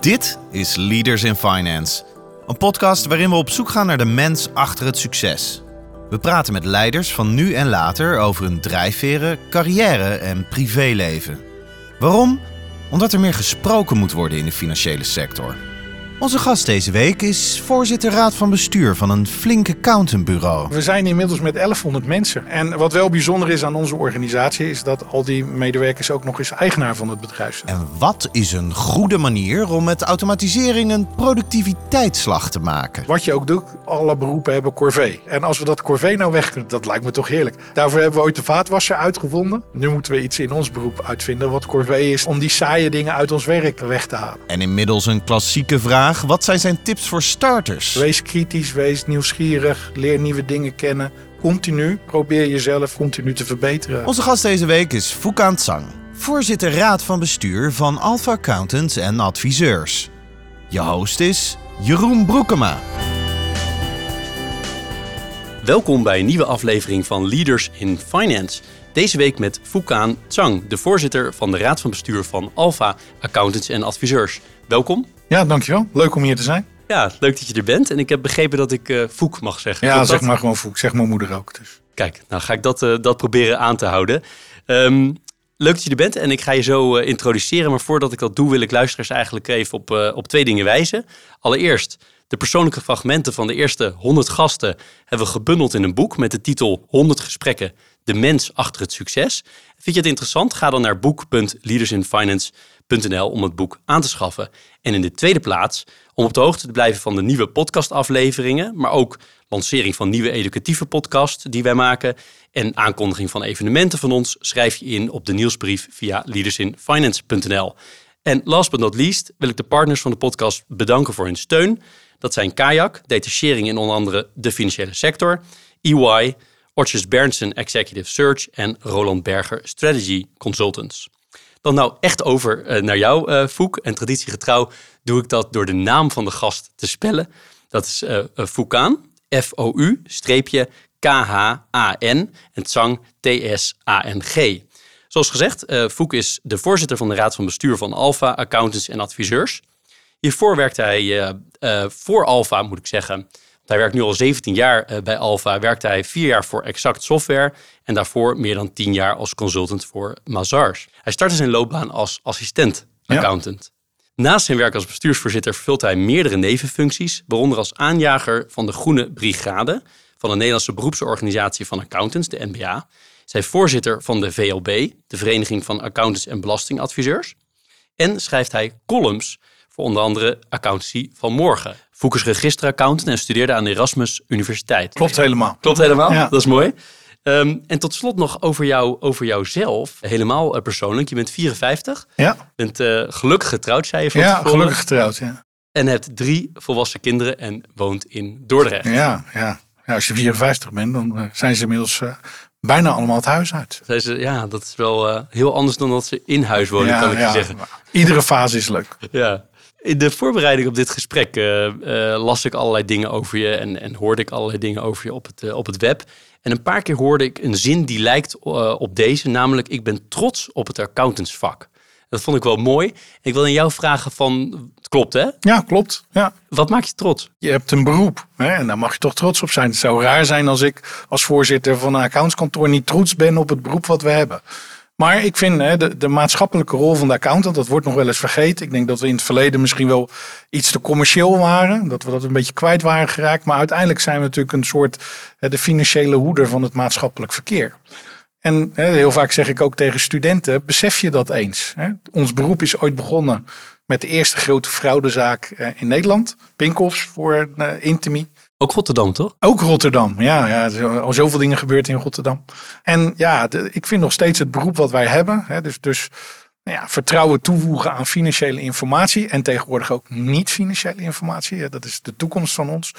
Dit is Leaders in Finance, een podcast waarin we op zoek gaan naar de mens achter het succes. We praten met leiders van nu en later over hun drijfveren, carrière en privéleven. Waarom? Omdat er meer gesproken moet worden in de financiële sector. Onze gast deze week is voorzitter raad van bestuur van een flink accountantbureau. We zijn inmiddels met 1100 mensen. En wat wel bijzonder is aan onze organisatie is dat al die medewerkers ook nog eens eigenaar van het bedrijf zijn. En wat is een goede manier om met automatisering een productiviteitsslag te maken? Wat je ook doet, alle beroepen hebben corvée. En als we dat corvée nou weg kunnen, dat lijkt me toch heerlijk. Daarvoor hebben we ooit de vaatwasser uitgevonden. Nu moeten we iets in ons beroep uitvinden wat corvée is om die saaie dingen uit ons werk weg te halen. En inmiddels een klassieke vraag. Wat zijn zijn tips voor starters? Wees kritisch, wees nieuwsgierig, leer nieuwe dingen kennen. Continu, probeer jezelf continu te verbeteren. Onze gast deze week is Foucan Tsang, voorzitter raad van bestuur van Alpha Accountants en Adviseurs. Je host is Jeroen Broekema. Welkom bij een nieuwe aflevering van Leaders in Finance. Deze week met Foucan Tsang, de voorzitter van de raad van bestuur van Alpha Accountants en Adviseurs. Welkom. Ja, dankjewel. Leuk om hier te zijn. Ja, leuk dat je er bent. En ik heb begrepen dat ik uh, Foek mag zeggen. Ja, zeg dat? maar gewoon Foek. Zeg mijn moeder ook. Dus. Kijk, nou ga ik dat, uh, dat proberen aan te houden. Um, leuk dat je er bent en ik ga je zo uh, introduceren. Maar voordat ik dat doe, wil ik luisteraars eigenlijk even op, op twee dingen wijzen. Allereerst, de persoonlijke fragmenten van de eerste 100 gasten hebben we gebundeld in een boek met de titel 100 gesprekken, de mens achter het succes. Vind je het interessant? Ga dan naar boek.leadersinfinance.nl om het boek aan te schaffen. En in de tweede plaats, om op de hoogte te blijven van de nieuwe podcastafleveringen, maar ook lancering van nieuwe educatieve podcasts die wij maken en aankondiging van evenementen van ons, schrijf je in op de nieuwsbrief via leadersinfinance.nl. En last but not least wil ik de partners van de podcast bedanken voor hun steun. Dat zijn Kayak, detachering in onder andere de financiële sector, EY, Ortjes Berndsen Executive Search en Roland Berger Strategy Consultants. Dan nou echt over uh, naar jou, uh, Foek. En traditiegetrouw doe ik dat door de naam van de gast te spellen. Dat is uh, Foucan, F-O-U, streepje K-H-A-N en Tsang, T-S-A-N-G. Zoals gezegd, Foek is de voorzitter van de raad van bestuur van Alpha Accountants en Adviseurs. Hiervoor werkte hij voor Alpha, moet ik zeggen, hij werkt nu al 17 jaar uh, bij Alpha. Werkte hij vier jaar voor Exact Software en daarvoor meer dan 10 jaar als consultant voor Mazars. Hij startte zijn loopbaan als assistent accountant. Ja. Naast zijn werk als bestuursvoorzitter vervult hij meerdere nevenfuncties, waaronder als aanjager van de Groene Brigade van de Nederlandse beroepsorganisatie van accountants, de NBA. Zij voorzitter van de VLB, de Vereniging van Accountants en Belastingadviseurs. En schrijft hij columns voor onder andere accountancy van morgen. Foek is registeraccountant en studeerde aan de Erasmus Universiteit. Klopt helemaal. Klopt helemaal, ja. dat is mooi. Um, en tot slot nog over, jou, over jouzelf, helemaal uh, persoonlijk. Je bent 54, ja. bent uh, gelukkig getrouwd, zei je van Ja, tevoren. gelukkig getrouwd, ja. En hebt drie volwassen kinderen en woont in Dordrecht. Ja, ja. ja als je 54 bent, dan uh, zijn ze inmiddels bijna allemaal het huis uit. Ze, ja, dat is wel heel anders dan dat ze in huis wonen, ja, kan ik ja, je zeggen. Iedere fase is leuk. Ja. In de voorbereiding op dit gesprek uh, uh, las ik allerlei dingen over je en, en, hoorde ik allerlei dingen over je op het, uh, op het web. En een paar keer hoorde ik een zin die lijkt op deze, namelijk ik ben trots op het accountantsvak. Dat vond ik wel mooi. Ik wil aan jou vragen van, het klopt hè? Ja, klopt. Ja. Wat maakt je trots? Je hebt een beroep hè, en daar mag je toch trots op zijn. Het zou raar zijn als ik als voorzitter van een accountskantoor niet trots ben op het beroep wat we hebben. Maar ik vind hè, de, de, maatschappelijke rol van de accountant, dat wordt nog wel eens vergeten. Ik denk dat we in het verleden misschien wel iets te commercieel waren. Dat we dat een beetje kwijt waren geraakt. Maar uiteindelijk zijn we natuurlijk een soort hè, de financiële hoeder van het maatschappelijk verkeer. En hè, heel vaak zeg ik ook tegen studenten, besef je dat eens. Ons beroep is ooit begonnen met de eerste grote fraudezaak in Nederland. Pinkoffs voor uh, Intimi. Ook Rotterdam, toch? Ook Rotterdam, ja. ja al zoveel dingen gebeurd in Rotterdam. En ja, ik vind nog steeds het beroep wat wij hebben. Hè, dus dus nou ja, vertrouwen toevoegen aan financiële informatie. En tegenwoordig ook niet-financiële informatie. Dat is de toekomst van ons.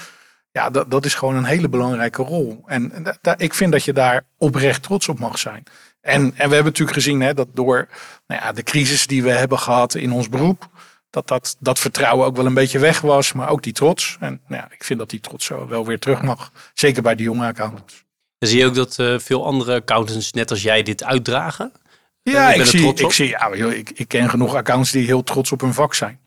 Ja, dat, dat is gewoon een hele belangrijke rol. En ik vind dat je daar oprecht trots op mag zijn. En, en we hebben natuurlijk gezien hè, dat door nou ja, de crisis die we hebben gehad in ons beroep dat, dat dat vertrouwen ook wel een beetje weg was, maar ook die trots. En nou ja, ik vind dat die trots zo wel weer terug mag. Zeker bij de jonge accountants. Zie je ook dat uh, veel andere accountants, net als jij, dit uitdragen? Ja, ik zie, ik, zie ja, ik, ik ken genoeg accountants die heel trots op hun vak zijn.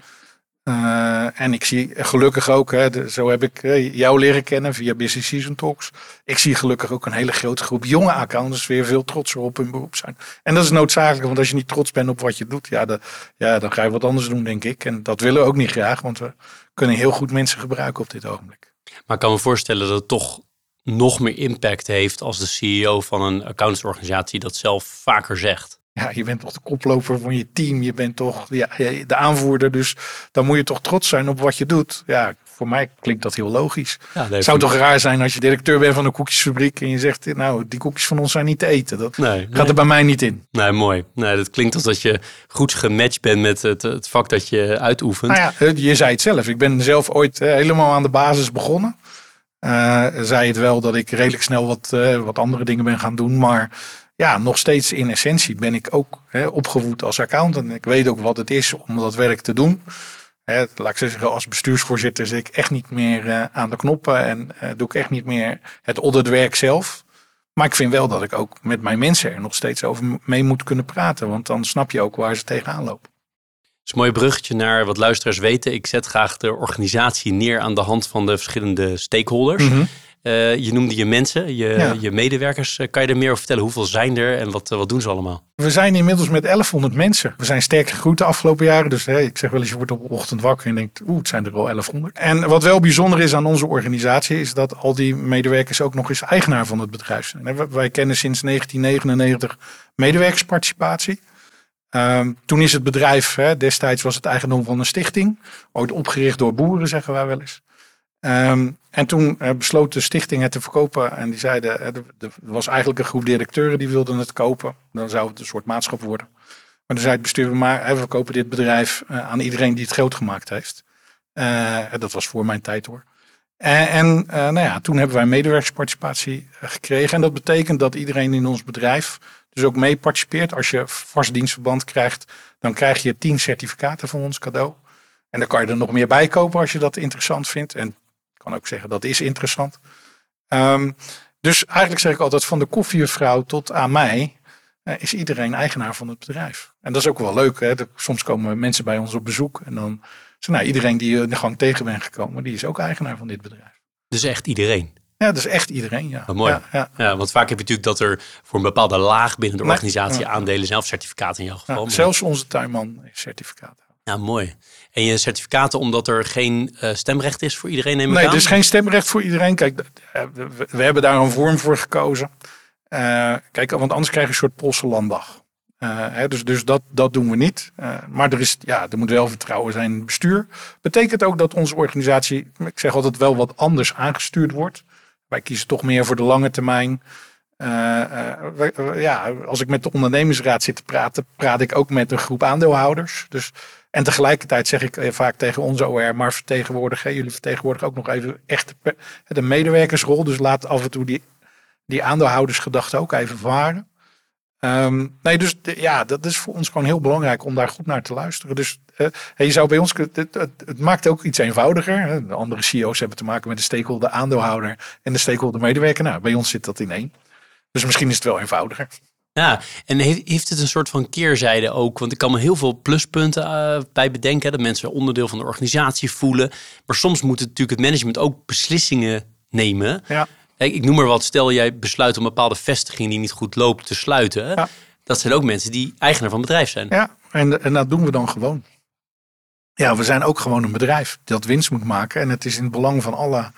Uh, en ik zie gelukkig ook, hè, zo heb ik jou leren kennen via Business Season Talks. Ik zie gelukkig ook een hele grote groep jonge accountants weer veel trotser op hun beroep zijn. En dat is noodzakelijk, want als je niet trots bent op wat je doet, ja, ja, dan ga je wat anders doen, denk ik. En dat willen we ook niet graag, want we kunnen heel goed mensen gebruiken op dit ogenblik. Maar ik kan me voorstellen dat het toch nog meer impact heeft als de CEO van een accountantsorganisatie dat zelf vaker zegt ja, je bent toch de koploper van je team. Je bent toch ja, de aanvoerder. Dus dan moet je toch trots zijn op wat je doet. Ja, voor mij klinkt dat heel logisch. Ja, zou toch raar zijn als je directeur bent van een koekjesfabriek. En je zegt, nou, die koekjes van ons zijn niet te eten. Dat gaat er bij mij niet in. Nee, mooi. Nee, dat klinkt alsof je goed gematcht bent met het, het vak dat je uitoefent. Nou ja, je zei het zelf. Ik ben zelf ooit eh, helemaal aan de basis begonnen. Uh, zei het wel dat ik redelijk snel wat, uh, wat andere dingen ben gaan doen. Maar ja, nog steeds in essentie ben ik ook hè, opgevoed als accountant. Ik weet ook wat het is om dat werk te doen. Hè, laat ik zeggen, als bestuursvoorzitter zit ik echt niet meer uh, aan de knoppen en uh, doe ik echt niet meer het auditwerk zelf. Maar ik vind wel dat ik ook met mijn mensen er nog steeds over mee moet kunnen praten. Want dan snap je ook waar ze tegenaan lopen. Het is een mooi bruggetje naar wat luisteraars weten. Ik zet graag de organisatie neer aan de hand van de verschillende stakeholders. Mm uh, je noemde je mensen, je, je medewerkers. Uh, kan je er meer over vertellen? Hoeveel zijn er en wat, uh, wat doen ze allemaal? We zijn inmiddels met 1100 mensen. We zijn sterk gegroeid de afgelopen jaren. Dus hey, ik zeg wel eens, je wordt op ochtend wakker en denkt, oeh, het zijn er wel 1100. En wat wel bijzonder is aan onze organisatie, is dat al die medewerkers ook nog eens eigenaar van het bedrijf zijn. Wij kennen sinds 1999 medewerkersparticipatie. Uh, toen is het bedrijf, hè, destijds was het eigendom van een stichting. Ooit opgericht door boeren, zeggen wij wel eens. Um, en toen uh, besloot de stichting het te verkopen. En die zeiden, uh, er was eigenlijk een groep directeuren die wilden het kopen. Dan zou het een soort maatschap worden. Maar toen zei het bestuur, maar we verkopen dit bedrijf uh, aan iedereen die het groot gemaakt heeft. dat was voor mijn tijd hoor. En, en nou ja, toen hebben wij medewerkersparticipatie gekregen. En dat betekent dat iedereen in ons bedrijf dus ook mee participeert. Als je vast dienstverband krijgt, dan krijg je tien certificaten van ons cadeau. En dan kan je er nog meer bij kopen als je dat interessant vindt. En kan ook zeggen dat is interessant. Um, dus eigenlijk zeg ik altijd van de koffievrouw tot aan mij uh, is iedereen eigenaar van het bedrijf. En dat is ook wel leuk. Hè? soms komen mensen bij ons op bezoek en dan zeg nou, iedereen die je in de gang tegen bent gekomen, die is ook eigenaar van dit bedrijf. Dus echt iedereen? Ja, dus echt iedereen, ja. mooi. Ja, ja. ja, want vaak heb je natuurlijk dat er voor een bepaalde laag binnen de organisatie aandelen of certificaten in jouw geval. zelfs onze tuinman is certificaat. Ja, mooi. En je certificaten omdat er geen uh, stemrecht is voor iedereen, neem ik nee, aan? er is geen stemrecht voor iedereen. Kijk, we, we hebben daar een vorm voor gekozen. Uh, kijk, want anders krijg je een soort Poolse landdag. Uh, hè, dus dus dat, dat doen we niet. maar er, is, ja, er moet wel vertrouwen zijn in het bestuur. Betekent ook dat onze organisatie, ik zeg altijd, wel wat anders aangestuurd wordt. Wij kiezen toch meer voor de lange termijn. ja, als ik met de ondernemingsraad zit te praten, praat ik ook met een groep aandeelhouders. Dus en tegelijkertijd zeg ik vaak tegen onze OR, maar vertegenwoordigen, jullie vertegenwoordigen ook nog even echt de medewerkersrol. Dus laat af en toe die, die aandeelhoudersgedachte ook even varen. Um, nee, dus ja, dat is voor ons gewoon heel belangrijk om daar goed naar te luisteren. Dus uh, je zou bij ons, het, het, het, maakt ook iets eenvoudiger. De andere CEO's hebben te maken met de stakeholder aandeelhouder en de stakeholder medewerker. Nou, bij ons zit dat in één. Dus misschien is het wel eenvoudiger. Ja, en heeft het een soort van keerzijde ook? Want ik kan me heel veel pluspunten uh, bij bedenken. Dat mensen onderdeel van de organisatie voelen. Maar soms moet het natuurlijk het management ook beslissingen nemen. Ja. Ik noem maar wat. Stel jij besluit om een bepaalde vestiging die niet goed loopt te sluiten. Ja. Dat zijn ook mensen die eigenaar van bedrijf zijn. Ja, en, en dat doen we dan gewoon. Ja, we zijn ook gewoon een bedrijf dat winst moet maken. En het is in het belang van alle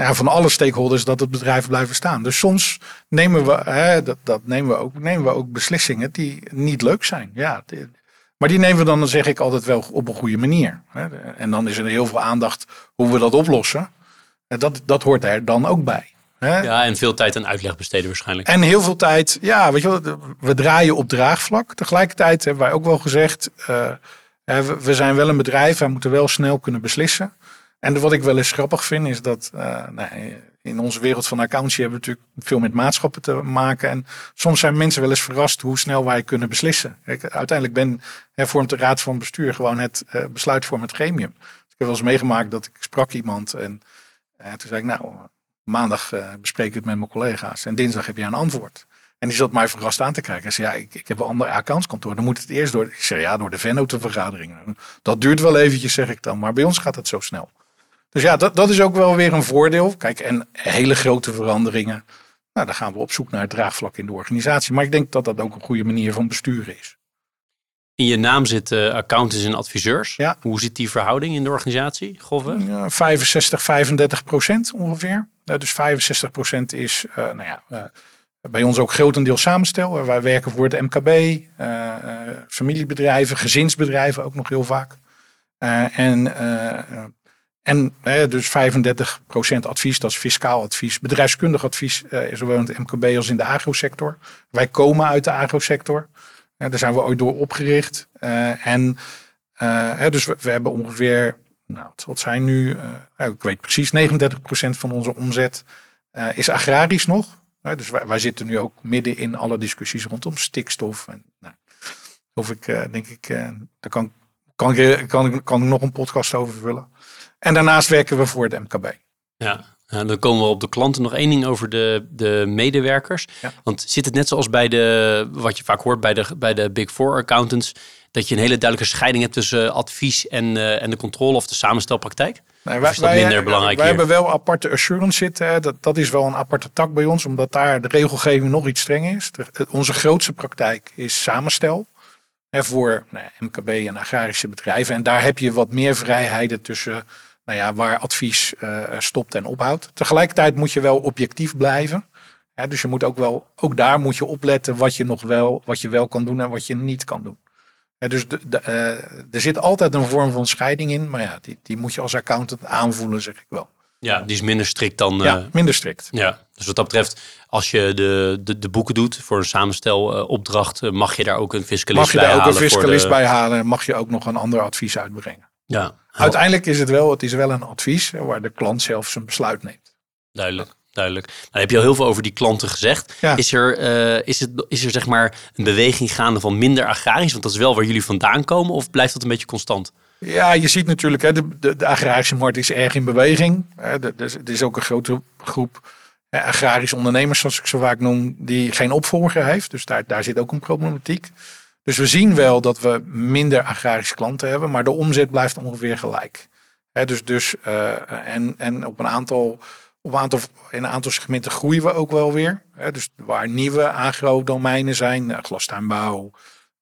ja, van alle stakeholders dat het bedrijf blijven staan. Dus soms nemen we, hè, dat, dat nemen, we ook, nemen we ook beslissingen die niet leuk zijn. Ja, maar die nemen we dan, zeg ik altijd wel op een goede manier. Hè. En dan is er heel veel aandacht hoe we dat oplossen. En dat, dat hoort er dan ook bij. Hè. Ja, en veel tijd aan uitleg besteden waarschijnlijk. En heel veel tijd, ja, weet je wel, we draaien op draagvlak. Tegelijkertijd hebben wij ook wel gezegd, uh, we zijn wel een bedrijf, wij moeten wel snel kunnen beslissen. En wat ik wel eens grappig vind, is dat uh, nou, in onze wereld van accountancy hebben we natuurlijk veel met maatschappen te maken. En soms zijn mensen wel eens verrast hoe snel wij kunnen beslissen. Uiteindelijk ben, de raad van bestuur gewoon het uh, besluitvormend gremium. Dus ik heb wel eens meegemaakt dat ik sprak iemand en uh, toen zei ik, nou, maandag bespreek ik het met mijn collega's en dinsdag heb je een antwoord. En die zat mij verrast aan te kijken. Hij zei, ja, ik, ik heb een ander accountskantoor. Dan moet het eerst door, ik zei, ja, door de Vennoten-vergadering. Dat duurt wel eventjes, zeg ik dan. Maar bij ons gaat het zo snel. Dus ja, dat, dat is ook wel weer een voordeel. Kijk, en hele grote veranderingen. Nou, dan gaan we op zoek naar het draagvlak in de organisatie. Maar ik denk dat dat ook een goede manier van besturen is. In je naam zitten accountants en adviseurs. Ja. Hoe zit die verhouding in de organisatie, grofweg? Ja, 65, 35 procent ongeveer. Dus 65 procent is, uh, nou ja, uh, bij ons ook grotendeels samenstel. Wij werken voor het MKB, familiebedrijven, gezinsbedrijven ook nog heel vaak. en en dus 35 procent advies, dat is fiscaal advies. Bedrijfskundig advies, zowel in het MKB als in de agrosector. Wij komen uit de agrosector. daar zijn we ooit door opgericht. en dus we, we hebben ongeveer nou, wat zijn nu, uh, ik weet precies, 39% van onze omzet is agrarisch nog. Dus wij, zitten nu ook midden in alle discussies rondom stikstof. En, nou, of ik, denk ik, daar kan, kan, kan, kan ik nog een podcast over vullen. En daarnaast werken we voor het MKB. Ja, en dan komen we op de klanten. Nog één ding over de, de medewerkers. Ja. Want zit het net zoals bij de, wat je vaak hoort bij de, bij de Big Four accountants, dat je een hele duidelijke scheiding hebt tussen advies en, uh, en de controle of de samenstelpraktijk? Nee, wij, of is dat minder belangrijk wij hier? hebben wel aparte assurance zitten. Dat, dat is wel een aparte tak bij ons, omdat daar de regelgeving nog iets strenger is. De, onze grootste praktijk is samenstel. Hè, voor nou, MKB en agrarische bedrijven. En daar heb je wat meer vrijheden tussen nou ja, waar advies uh, stopt en ophoudt. Tegelijkertijd moet je wel objectief blijven. Hè, dus je moet ook wel, ook daar moet je opletten wat je nog wel, wat je wel kan doen en wat je niet kan doen. Dus de, de, uh, er zit altijd een vorm van scheiding in, maar ja, die, die moet je als accountant aanvoelen, zeg ik wel. Ja, die is minder strikt dan. Ja, uh, minder strikt. ja. dus wat dat betreft, als je de, de, de boeken doet voor een samenstelopdracht, uh, mag je daar ook een fiscalist Mag je bij daar ook halen een fiscalist de... bij halen, mag je ook nog een ander advies uitbrengen. Ja, Uiteindelijk is het wel, het is wel een advies waar de klant zelf zijn besluit neemt. duidelijk. Duidelijk. Nou, dan heb je al heel veel over die klanten gezegd. Ja. Is, er, uh, is, het, is er zeg maar een beweging gaande van minder agrarisch? Want dat is wel waar jullie vandaan komen. Of blijft dat een beetje constant? Ja, je ziet natuurlijk, hè, de, de, de agrarische markt is erg in beweging. Er is ook een grote groep hè, agrarische ondernemers, zoals ik zo vaak noem, die geen opvolger heeft. Dus daar, daar zit ook een problematiek. Dus we zien wel dat we minder agrarische klanten hebben, maar de omzet blijft ongeveer gelijk. Dus dus uh, en, en op een aantal op een aantal, in een aantal segmenten groeien we ook wel weer. Dus waar nieuwe agrodomeinen zijn, uh, glastuinbouw,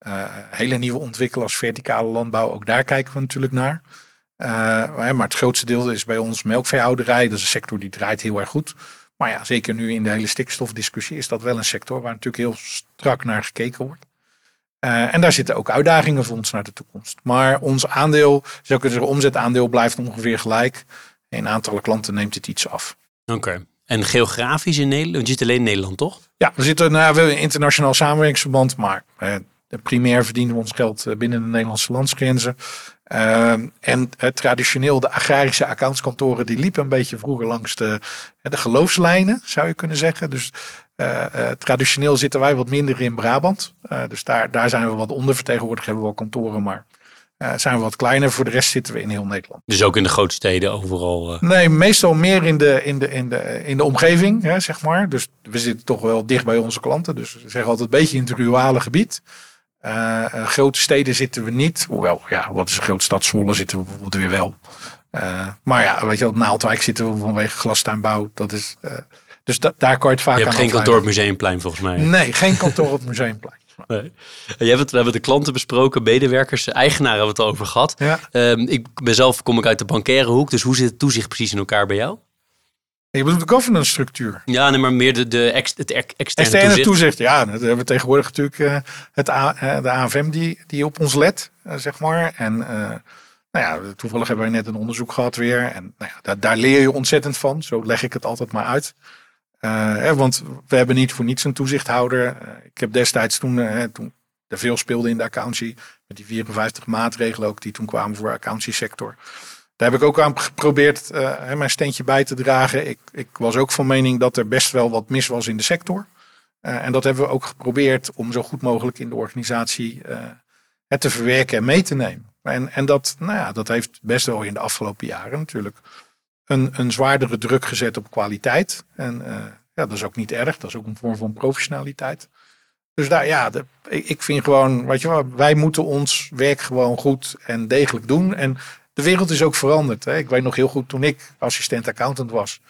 uh, hele nieuwe ontwikkelaars, verticale landbouw, ook daar kijken we natuurlijk naar. Maar het grootste deel is bij ons melkveehouderij. Dat is een sector die draait heel erg goed. Maar ja, zeker nu in de hele stikstofdiscussie is dat wel een sector waar natuurlijk heel strak naar gekeken wordt. Uh, en daar zitten ook uitdagingen voor ons naar de toekomst. Maar ons aandeel, zou kunnen zeggen, omzetaandeel blijft ongeveer gelijk. In aantallen klanten neemt het iets af. Oké. Okay. En geografisch in Nederland? Je zit alleen in Nederland, toch? Ja, we zitten nou, we hebben een internationaal samenwerkingsverband, maar eh, primair verdienen we ons geld binnen de Nederlandse landsgrenzen. Uh, en uh, traditioneel de agrarische accountskantoren die liepen een beetje vroeger langs de, de geloofslijnen, zou je kunnen zeggen. Dus uh, traditioneel zitten wij wat minder in Brabant. dus daar, daar zijn we wat ondervertegenwoordigd, hebben we wel kantoren, maar zijn we wat kleiner. Voor de rest zitten we in heel Nederland. Dus ook in de grote steden overal? Nee, meestal meer in de, in de, in de, in de omgeving, hè, zeg maar. Dus we zitten toch wel dicht bij onze klanten. Dus we zeggen altijd een beetje in het rurale gebied. Grote steden zitten we niet. Hoewel, ja, wat is een grote stad? Zwolle zitten we bijvoorbeeld weer wel. maar ja, weet je wel, Naaldwijk zitten we vanwege glastuinbouw. Dat is... dus da daar kan je het vaak je hebt aan geen kantoor op Museumplein volgens mij. Nee, geen kantoor op Museumplein. Nee. Je hebt het, we hebben de klanten besproken, medewerkers, eigenaren hebben we het over gehad. Ja. Um, ik ben zelf kom ik uit de bankaire hoek, dus hoe zit het toezicht precies in elkaar bij jou? Je bedoelt de governance structuur. Ja, nee, maar meer de, de ex, het externe, externe toezicht. toezicht. Ja, dat hebben we tegenwoordig natuurlijk uh, het A, de AFM die, die op ons let, uh, zeg maar. En nou ja, toevallig hebben we net een onderzoek gehad weer. En nou ja, daar, daar leer je ontzettend van. Zo leg ik het altijd maar uit. Hè, want we hebben niet voor niets een toezichthouder. Uh, ik heb destijds toen, uh, toen er veel speelde in de accountie, met die 54 maatregelen ook die toen kwamen voor de accountiesector. Daar heb ik ook aan geprobeerd mijn steentje bij te dragen. Ik, ik, was ook van mening dat er best wel wat mis was in de sector. en dat hebben we ook geprobeerd om zo goed mogelijk in de organisatie het te verwerken en mee te nemen. En, en dat, nou ja, dat heeft best wel in de afgelopen jaren natuurlijk een, een zwaardere druk gezet op kwaliteit. En Ja, dat is ook niet erg. Dat is ook een vorm van professionaliteit. Dus daar, ja, de, ik vind gewoon, weet je wel, wij moeten ons werk gewoon goed en degelijk doen. En de wereld is ook veranderd. Hè. Ik weet nog heel goed toen ik assistent accountant was.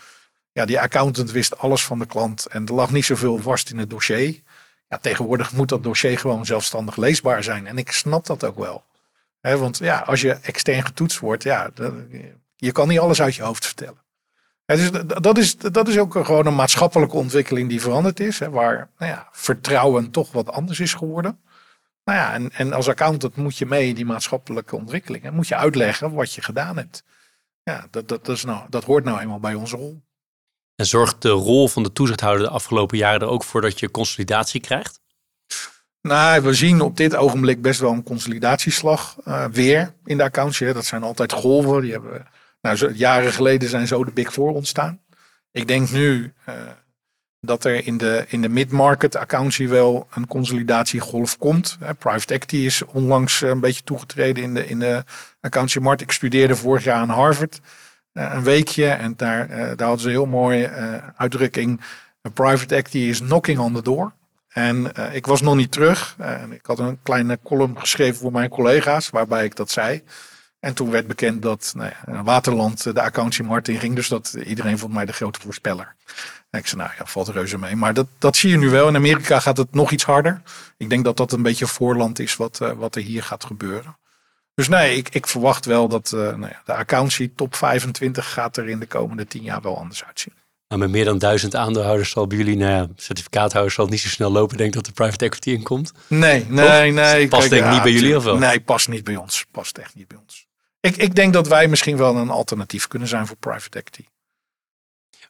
Ja, die accountant wist alles van de klant en er lag niet zoveel vast in het dossier. Ja, tegenwoordig moet dat dossier gewoon zelfstandig leesbaar zijn. En ik snap dat ook wel. Want ja, als je extern getoetst wordt, ja, je kan niet alles uit je hoofd vertellen. dus dat is, dat is ook gewoon een maatschappelijke ontwikkeling die veranderd is. Hè, waar nou ja, vertrouwen toch wat anders is geworden. Nou ja, en, en als accountant moet je mee in die maatschappelijke ontwikkelingen. Moet je uitleggen wat je gedaan hebt. Ja, dat, dat, dat, is nou, dat hoort nou eenmaal bij onze rol. En zorgt de rol van de toezichthouder de afgelopen jaren er ook voor dat je consolidatie krijgt? Nou, we zien op dit ogenblik best wel een consolidatieslag uh, weer in de accounts. Dat zijn altijd golven. Die hebben, nou, jaren geleden zijn zo de Big Four ontstaan. Ik denk nu uh, dat er in de, in de mid-market accountie wel een consolidatiegolf komt. Private equity is onlangs een beetje toegetreden in de, in de accountancymarkt. Ik studeerde vorig jaar aan Harvard een weekje en daar, daar hadden ze een heel mooie uitdrukking. Private equity is knocking on the door. En ik was nog niet terug. En ik had een kleine column geschreven voor mijn collega's, waarbij ik dat zei. En toen werd bekend dat nou ja, Waterland de accountie in ging. Dus dat iedereen vond mij de grote voorspeller. En ik zei, nou ja, valt reuze mee. Maar dat, dat zie je nu wel. In Amerika gaat het nog iets harder. Ik denk dat dat een beetje voorland is wat, uh, wat er hier gaat gebeuren. Dus nee, ik, ik verwacht wel dat uh, nou ja, de accountie top 25 gaat er in de komende 10 jaar wel anders uitzien. Nou, met meer dan duizend aandeelhouders zal bij jullie, nou ja, certificaathouders zal het niet zo snel lopen. Denk dat de private equity inkomt. Nee, nee, nee. Past denk ik niet bij jullie of wel? Nee, past niet bij ons. Past echt niet bij ons. Ik, ik denk dat wij misschien wel een alternatief kunnen zijn voor private equity.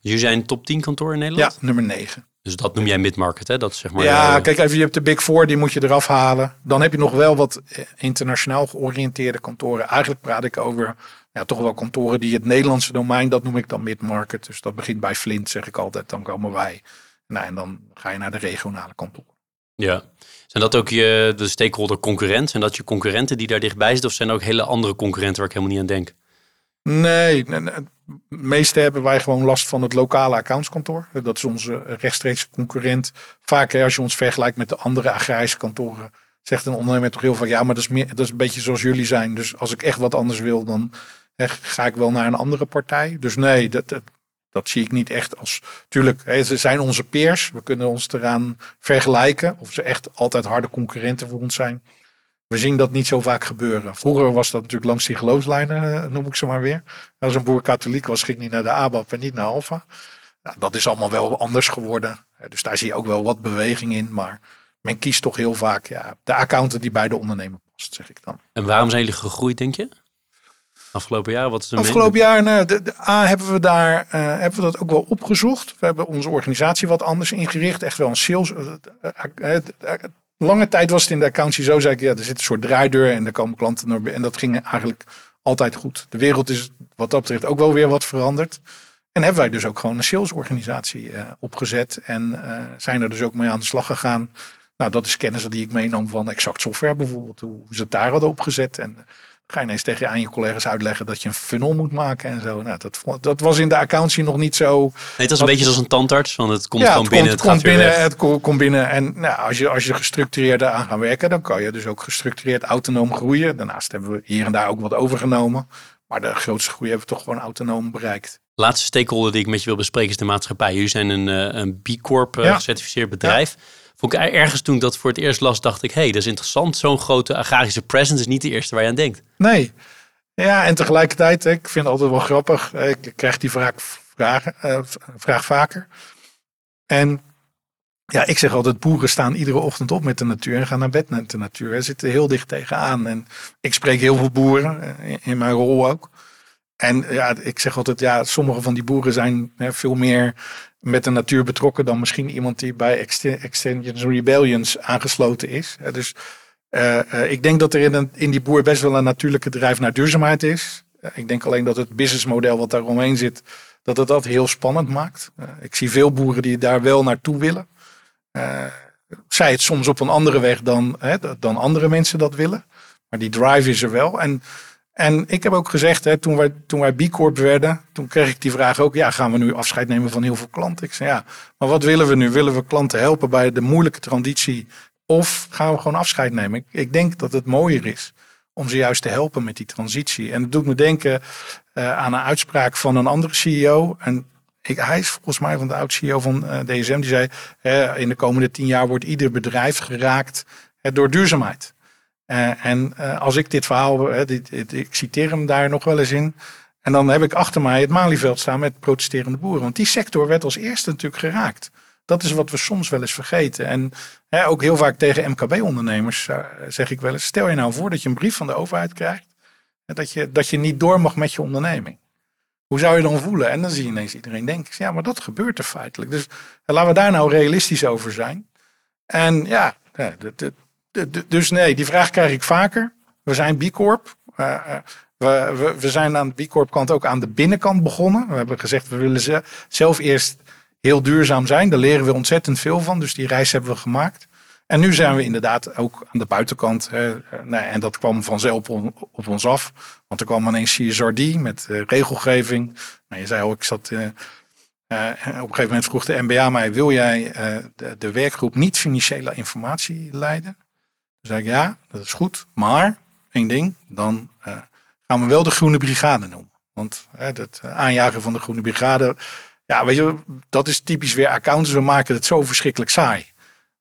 Jullie zijn top 10 kantoor in Nederland? Ja, nummer 9. Dus dat noem jij midmarket, hè? Dat zeg maar. Ja, uh, kijk even, je hebt de Big Four, die moet je eraf halen. Dan heb je nog wel wat eh, internationaal georiënteerde kantoren. Eigenlijk praat ik over ja, toch wel kantoren die het Nederlandse domein, dat noem ik dan midmarket. Dus dat begint bij Flint, zeg ik altijd. Dan komen wij. Nou, en dan ga je naar de regionale kantoren. Ja. Zijn dat ook je, de stakeholder concurrent? Zijn dat je concurrenten die daar dichtbij zitten? Of zijn er ook hele andere concurrenten waar ik helemaal niet aan denk? Nee, het meeste hebben wij gewoon last van het lokale accountskantoor. Dat is onze rechtstreeks concurrent. Vaak als je ons vergelijkt met de andere agrarische kantoren, zegt een ondernemer toch heel vaak, ja, maar dat is, meer, dat is een beetje zoals jullie zijn. Dus als ik echt wat anders wil, dan ga ik wel naar een andere partij. Dus nee, dat, dat zie ik niet echt als. Tuurlijk, ze zijn onze peers. We kunnen ons eraan vergelijken. Of ze echt altijd harde concurrenten voor ons zijn. We zien dat niet zo vaak gebeuren. Vroeger was dat natuurlijk langs die geloofslijnen, eh, noem ik ze maar weer. Als een boer katholiek was, ging niet naar de ABAP en niet naar Alfa. Nou, dat is allemaal wel anders geworden. Dus daar zie je ook wel wat beweging in. Maar men kiest toch heel vaak ja, de accountant die bij de ondernemer past, zeg ik dan. En waarom zijn jullie gegroeid, denk je? Afgelopen jaar, wat is de Afgelopen jaar, nou, de, A, hebben we daar uh, hebben we dat ook wel opgezocht. We hebben onze organisatie wat anders ingericht. Echt wel een sales. Uh, uh, lange tijd was het in de accountie zo, zei ik, ja, er zit een soort draaideur en daar komen klanten naar En dat ging eigenlijk altijd goed. De wereld is wat dat betreft ook wel weer wat veranderd. En hebben wij dus ook gewoon een salesorganisatie opgezet. En zijn er dus ook mee aan de slag gegaan. Nou, dat is kennis die ik meenam van Exact Software bijvoorbeeld. Hoe ze het daar hadden opgezet. En ga je ineens tegen je aan je collega's uitleggen dat je een funnel moet maken en zo. Nou, dat, dat was in de accountie nog niet zo. Nee, het was een beetje zoals een tandarts, want het komt ja, gewoon binnen. het komt binnen, het komt binnen. En nou, als je, als je gestructureerd aan gaat werken, dan kan je dus ook gestructureerd autonoom groeien. Daarnaast hebben we hier en daar ook wat overgenomen. Maar de grootste groei hebben we toch gewoon autonoom bereikt. Laatste stakeholder die ik met je wil bespreken is de maatschappij. Jullie zijn een, eh, een B Corp eh, gecertificeerd bedrijf. Ja. Vond ik ergens toen dat voor het eerst las, dacht ik, hé, hey, dat is interessant. Zo'n grote agrarische presence is niet de eerste waar je aan denkt. Nee. Ja, en tegelijkertijd, ik vind het altijd wel grappig. Ik krijg die vraag, vragen, uh, vraag vaker. En ja, ik zeg altijd, boeren staan iedere ochtend op met de natuur en gaan naar bed met de natuur. Ze zitten heel dicht tegenaan. En ik spreek heel veel boeren, in, in mijn rol ook. En ja, ik zeg altijd, ja, sommige van die boeren zijn hè, veel meer met de natuur betrokken dan misschien iemand die bij Extensions Rebellions aangesloten is. Dus uh, ik denk dat er in, in die boer best wel een natuurlijke drijf naar duurzaamheid is. Ik denk alleen dat het businessmodel wat daar omheen zit, dat het dat heel spannend maakt. ik zie veel boeren die daar wel naartoe willen. zij het soms op een andere weg dan, hè, dan andere mensen dat willen. Maar die drive is er wel. En En ik heb ook gezegd, hè, toen, wij, toen wij B Corp werden, toen kreeg ik die vraag ook, ja, gaan we nu afscheid nemen van heel veel klanten? Ik zei, ja, maar wat willen we nu? Willen we klanten helpen bij de moeilijke transitie of gaan we gewoon afscheid nemen? Ik, denk dat het mooier is om ze juist te helpen met die transitie. En het doet me denken uh, aan een uitspraak van een andere CEO. En ik, hij is volgens mij van de oud-CEO van uh, DSM. Die zei, in de komende tien jaar wordt ieder bedrijf geraakt door duurzaamheid. Uh, en uh, als ik dit verhaal, uh, dit, ik citeer hem daar nog wel eens in. En dan heb ik achter mij het Malieveld staan met protesterende boeren. Want die sector werd als eerste natuurlijk geraakt. Dat is wat we soms wel eens vergeten. En ook heel vaak tegen MKB-ondernemers zeg ik wel eens: stel je nou voor dat je een brief van de overheid krijgt. Dat je, dat je niet door mag met je onderneming. Hoe zou je dan voelen? En dan zie je ineens iedereen denken: ja, maar dat gebeurt er feitelijk. Dus laten we daar nou realistisch over zijn. En ja, de, dus nee, die vraag krijg ik vaker. We zijn B Corp. Uh, we, we, we, zijn aan de B Corp kant ook aan de binnenkant begonnen. We hebben gezegd we willen zelf eerst heel duurzaam zijn. Daar leren we ontzettend veel van. Dus die reis hebben we gemaakt. En nu zijn we inderdaad ook aan de buitenkant. Uh, nee, en dat kwam vanzelf op, op, ons af. Want er kwam ineens CSRD met regelgeving. Nou, je zei al, ik zat... Op een gegeven moment vroeg de MBA mij: wil jij de, werkgroep niet financiële informatie leiden? Toen zei ik ja, dat is goed. Maar één ding, dan uh, gaan we wel de Groene Brigade noemen. Want het aanjagen van de Groene Brigade, ja, weet je, dat is typisch weer accountants. We maken het zo verschrikkelijk saai.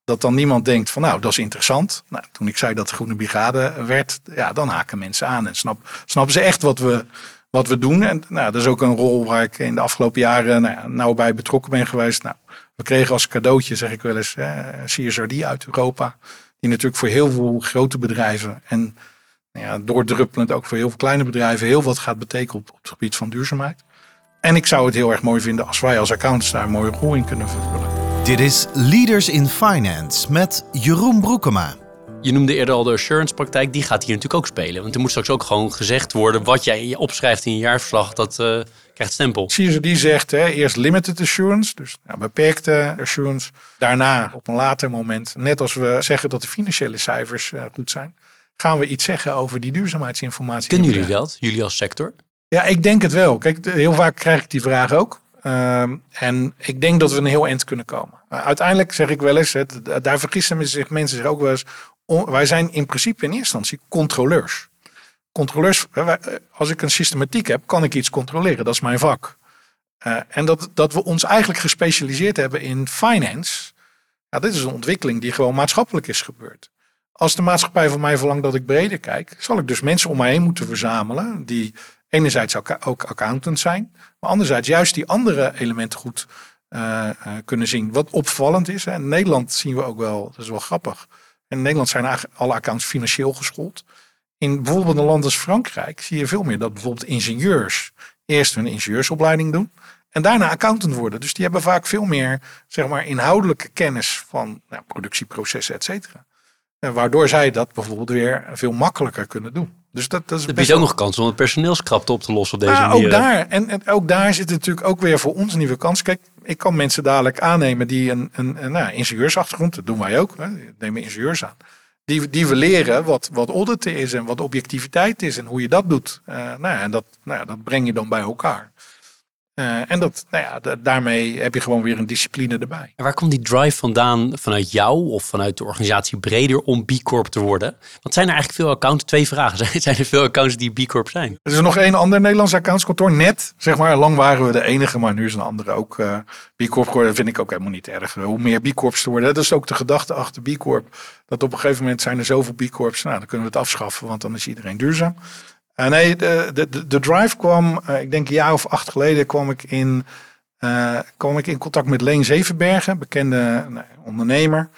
Dat dan niemand denkt van nou, dat is interessant. Nou, toen ik zei dat de Groene Brigade werd, ja, dan haken mensen aan en snap, snappen ze echt wat we, wat we doen. En nou, dat is ook een rol waar ik in de afgelopen jaren nou, nou bij betrokken ben geweest. Nou, we kregen als cadeautje, zeg ik wel eens, eh, CSRD uit Europa. Die natuurlijk voor heel veel grote bedrijven en nou ja, doordruppelend ook voor heel veel kleine bedrijven heel wat gaat betekenen op, op het gebied van duurzaamheid. En ik zou het heel erg mooi vinden als wij als accountants daar een mooie rol in kunnen vervullen. Dit is Leaders in Finance met Jeroen Broekema. Je noemde eerder al de assurance praktijk, die gaat hier natuurlijk ook spelen. Want er moet straks ook gewoon gezegd worden wat jij opschrijft in je jaarverslag. Dat, uh, krijgt stempel. CSRD zegt hè, eerst limited assurance, dus nou, beperkte assurance. Daarna op een later moment, net als we zeggen dat de financiële cijfers uh, goed zijn, gaan we iets zeggen over die duurzaamheidsinformatie. Kunnen jullie dat, jullie als sector? Ja, ik denk het wel. Kijk, heel vaak krijg ik die vraag ook. Uh, en ik denk dat we een heel eind kunnen komen. Uh, uiteindelijk zeg ik wel eens, het, daar vergissen zich mensen zich ook wel eens. On, wij zijn in principe in eerste instantie controleurs controleurs, als ik een systematiek heb, kan ik iets controleren. Dat is mijn vak. Uh, en dat, dat we ons eigenlijk gespecialiseerd hebben in finance. Ja, dit is een ontwikkeling die gewoon maatschappelijk is gebeurd. Als de maatschappij van mij verlangt dat ik breder kijk, zal ik dus mensen om mij heen moeten verzamelen. Die enerzijds ook accountant zijn, maar anderzijds juist die andere elementen goed uh, kunnen zien. Wat opvallend is, hè, in Nederland zien we ook wel, dat is wel grappig. In Nederland zijn alle accounts financieel geschoold. In bijvoorbeeld een land als Frankrijk zie je veel meer dat bijvoorbeeld ingenieurs eerst hun ingenieursopleiding doen en daarna accountant worden. Dus die hebben vaak veel meer zeg maar, inhoudelijke kennis van nou, productieprocessen, et cetera. En waardoor zij dat bijvoorbeeld weer veel makkelijker kunnen doen. Dus dat, dat is er biedt ook nog kans om het personeelskrapte op te lossen op deze manier. Ook daar, en, en, ook daar zit natuurlijk ook weer voor ons een nieuwe kans. Kijk, ik kan mensen dadelijk aannemen die een, een, een nou, ingenieursachtergrond, dat doen wij ook, hè, nemen ingenieurs aan die, die we leren wat, wat auditen is en wat objectiviteit is en hoe je dat doet. Uh, nou ja, en dat, nou ja, dat breng je dan bij elkaar. Uh, en dat, nou ja, daarmee heb je gewoon weer een discipline erbij. En waar komt die drive vandaan vanuit jou of vanuit de organisatie breder om B Corp te worden? Want zijn er eigenlijk veel accounts? Twee vragen. Zijn er veel accounts die B Corp zijn? Er is nog één ander Nederlands accountskantoor, net. Zeg maar, lang waren we de enige, maar nu is een andere ook uh, B Corp geworden. Dat vind ik ook helemaal niet erg. Hoe meer B Corps te worden. Dat is ook de gedachte achter B Corp. Dat op een gegeven moment zijn er zoveel B Corps. Nou, dan kunnen we het afschaffen, want dan is iedereen duurzaam. Uh, nee, de, de, de drive kwam, uh, ik denk een jaar of acht geleden, kwam ik in, uh, kwam ik in contact met Leen Zevenbergen, bekende ondernemer.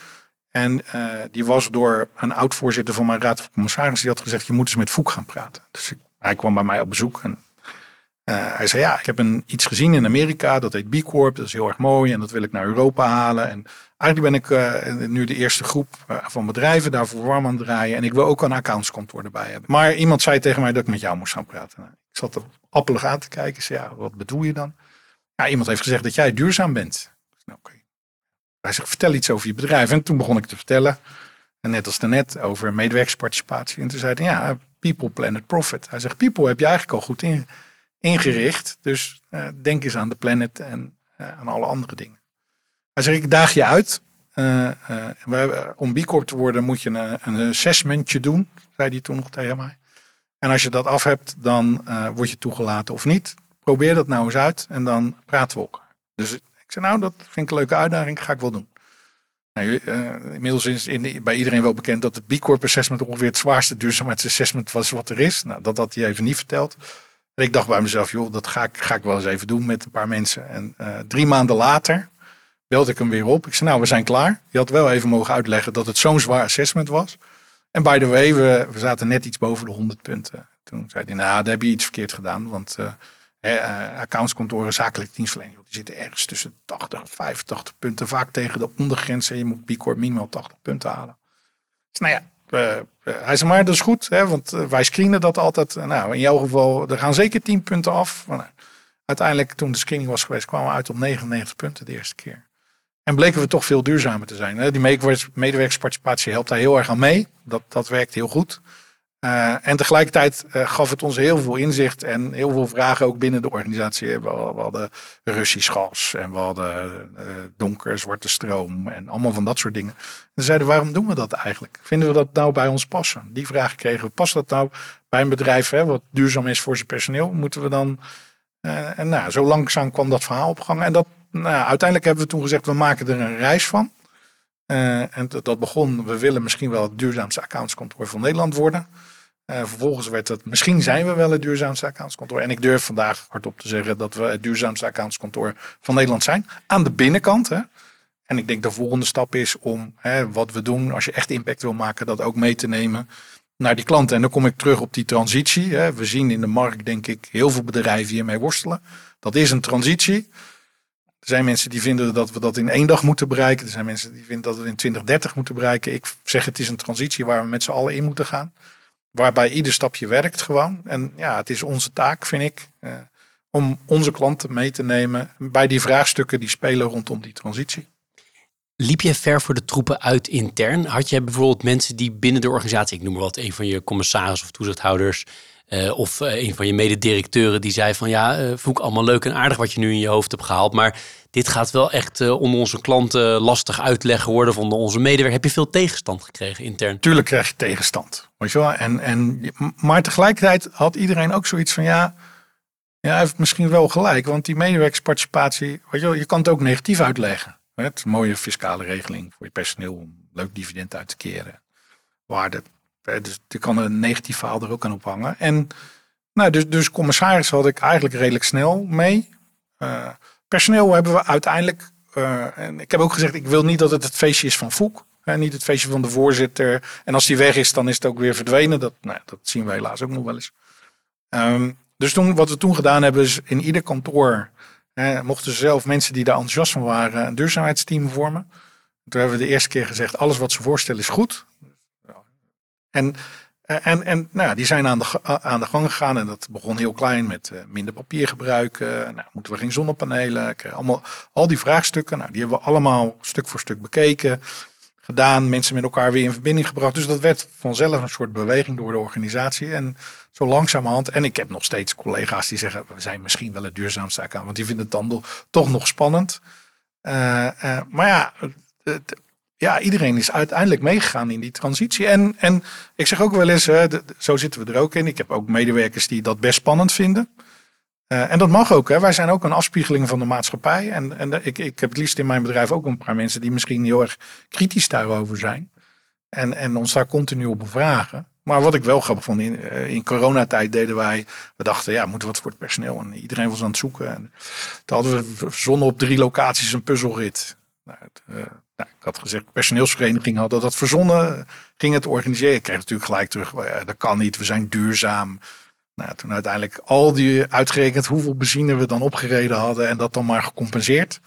En die was door een oud-voorzitter van mijn raad van commissarissen, die had gezegd, je moet eens met Foek gaan praten. Dus hij kwam bij mij op bezoek en hij zei, ja, ik heb een, iets gezien in Amerika, dat heet B Corp, dat is heel erg mooi en dat wil ik naar Europa halen. En Eigenlijk ben ik uh, nu de eerste groep uh, van bedrijven daarvoor warm aan het draaien. En ik wil ook een accountskantoor erbij hebben. Maar iemand zei tegen mij dat ik met jou moest gaan praten. Nou, ik zat er appelig aan te kijken. Zei, ja, wat bedoel je dan? Ja, iemand heeft gezegd dat jij duurzaam bent. Nou. Hij zegt, vertel iets over je bedrijf. En toen begon ik te vertellen. En net als daarnet over medewerkersparticipatie. En toen zei hij, ja, people, planet, profit. Hij zegt, people heb je eigenlijk al goed in, ingericht. Dus uh, denk eens aan de planet en aan alle andere dingen. Hij ik daag je uit. Uh, om B Corp te worden moet je een, assessmentje doen, zei hij toen nog tegen mij. En als je dat af hebt, dan word je toegelaten of niet. Probeer dat nou eens uit en dan praten we elkaar. Dus ik zei, nou, dat vind ik een leuke uitdaging, ga ik wel doen. Nou, inmiddels is in, bij iedereen wel bekend dat het B Corp assessment ongeveer het zwaarste duurzaamheidsassessment was wat er is. Nou, dat had hij even niet verteld. En ik dacht bij mezelf, joh, dat ga ik, ga ik wel eens even doen met een paar mensen. En drie maanden later belde ik hem weer op. Ik zei, nou, we zijn klaar. Je had wel even mogen uitleggen dat het zo'n zwaar assessment was. En by the way, we, we zaten net iets boven de 100 punten. Toen zei hij, nou, daar heb je iets verkeerd gedaan. Want uh, accountskantoren, zakelijke dienstverlening, die zitten ergens tussen 80 en 85 punten. Vaak tegen de ondergrens. En je moet B Corp minimaal 80 punten halen. Dus nou ja, hij zei maar, dat is goed. Hè, want wij screenen dat altijd. Nou, in jouw geval, er gaan zeker 10 punten af. Nou, uiteindelijk, toen de screening was geweest, kwamen we uit op 99 punten de eerste keer. En bleken we toch veel duurzamer te zijn. Die medewerkersparticipatie helpt daar heel erg aan mee. Dat, dat werkt heel goed. Uh, en tegelijkertijd uh, gaf het ons heel veel inzicht en heel veel vragen ook binnen de organisatie. We, we hadden Russisch gas en we hadden uh, donker, zwarte stroom en allemaal van dat soort dingen. En zeiden, waarom doen we dat eigenlijk? Vinden we dat nou bij ons passen? Die vraag kregen we. Past dat nou bij een bedrijf hè, wat duurzaam is voor zijn personeel? Moeten we dan... en nou, zo langzaam kwam dat verhaal op gang. En dat, nou, uiteindelijk hebben we toen gezegd, we maken er een reis van. en dat, dat begon, we willen misschien wel het duurzaamste accountskantoor van Nederland worden. Uh, vervolgens werd het, misschien zijn we wel het duurzaamste accountskantoor. En ik durf vandaag hardop te zeggen dat we het duurzaamste accountskantoor van Nederland zijn. Aan de binnenkant. Hè. En ik denk de volgende stap is om hè, wat we doen, als je echt impact wil maken, dat ook mee te nemen naar die klanten. En dan kom ik terug op die transitie. Hè. We zien in de markt, denk ik, heel veel bedrijven hiermee worstelen. Dat is een transitie. Er zijn mensen die vinden dat we dat in één dag moeten bereiken. Er zijn mensen die vinden dat we in 2030 moeten bereiken. Ik zeg het is een transitie waar we met z'n allen in moeten gaan. Waarbij ieder stapje werkt gewoon. En ja, het is onze taak, vind ik, eh, om onze klanten mee te nemen bij die vraagstukken die spelen rondom die transitie. Liep je ver voor de troepen uit intern? Had je bijvoorbeeld mensen die binnen de organisatie, ik noem maar wat, een van je commissaris of toezichthouders, uh, of uh, een van je mededirecteuren die zei van ja, uh, vond ik allemaal leuk en aardig wat je nu in je hoofd hebt gehaald. Maar dit gaat wel echt onder onze klanten lastig uitleggen worden van onze medewerkers. Heb je veel tegenstand gekregen intern? Tuurlijk krijg je tegenstand. Weet je wel? En, en, maar tegelijkertijd had iedereen ook zoiets van ja, ja, hij heeft misschien wel gelijk. Want die medewerkersparticipatie, weet je, wel, je kan het ook negatief uitleggen. Het is een mooie fiscale regeling voor je personeel om leuk dividend uit te keren. Waarde dus je kan een negatief verhaal er ook aan ophangen. En nou, dus, dus commissaris had ik eigenlijk redelijk snel mee. Uh, personeel hebben we uiteindelijk. Uh, en ik heb ook gezegd, ik wil niet dat het het feestje is van Foek. Niet het feestje van de voorzitter. En als die weg is, dan is het ook weer verdwenen. Dat, nou, dat zien we helaas ook nog wel eens. Um, dus toen, wat we toen gedaan hebben, is in ieder kantoor mochten ze zelf mensen die daar enthousiast van waren, een duurzaamheidsteam vormen. Toen hebben we de eerste keer gezegd, alles wat ze voorstellen is goed. En, eh, en, en nou, die zijn aan de, aan de gang gegaan en dat begon heel klein met uh, minder papier gebruiken. Nou, moeten we geen zonnepanelen? Allemaal, al die vraagstukken, nou, die hebben we allemaal stuk voor stuk bekeken, gedaan. Mensen met elkaar weer in verbinding gebracht. Dus dat werd vanzelf een soort beweging door de organisatie. En zo langzamerhand, en ik heb nog steeds collega's die zeggen, we zijn misschien wel het duurzaamste aan, want die vinden het dan toch nog spannend. Uh, maar ja, ja, iedereen is uiteindelijk meegegaan in die transitie. En, en ik zeg ook wel eens, hè, zo zitten we er ook in. Ik heb ook medewerkers die dat best spannend vinden. Uh, en dat mag ook. Hè. Wij zijn ook een afspiegeling van de maatschappij. En, en ik, ik heb het liefst in mijn bedrijf ook een paar mensen die misschien heel erg kritisch daarover zijn. En, en ons daar continu op bevragen. Maar wat ik wel grappig vond, in, uh, in coronatijd deden wij, we dachten, ja, moeten wat voor het personeel. En iedereen was aan het zoeken. En toen hadden we verzonnen op drie locaties een puzzelrit. Nou, uh, nou, ik had gezegd, personeelsvereniging hadden dat verzonnen, ging het organiseren. Ik kreeg natuurlijk gelijk terug, dat kan niet, we zijn duurzaam. Nou, toen uiteindelijk al die uitgerekend hoeveel benzine we dan opgereden hadden en dat dan maar gecompenseerd.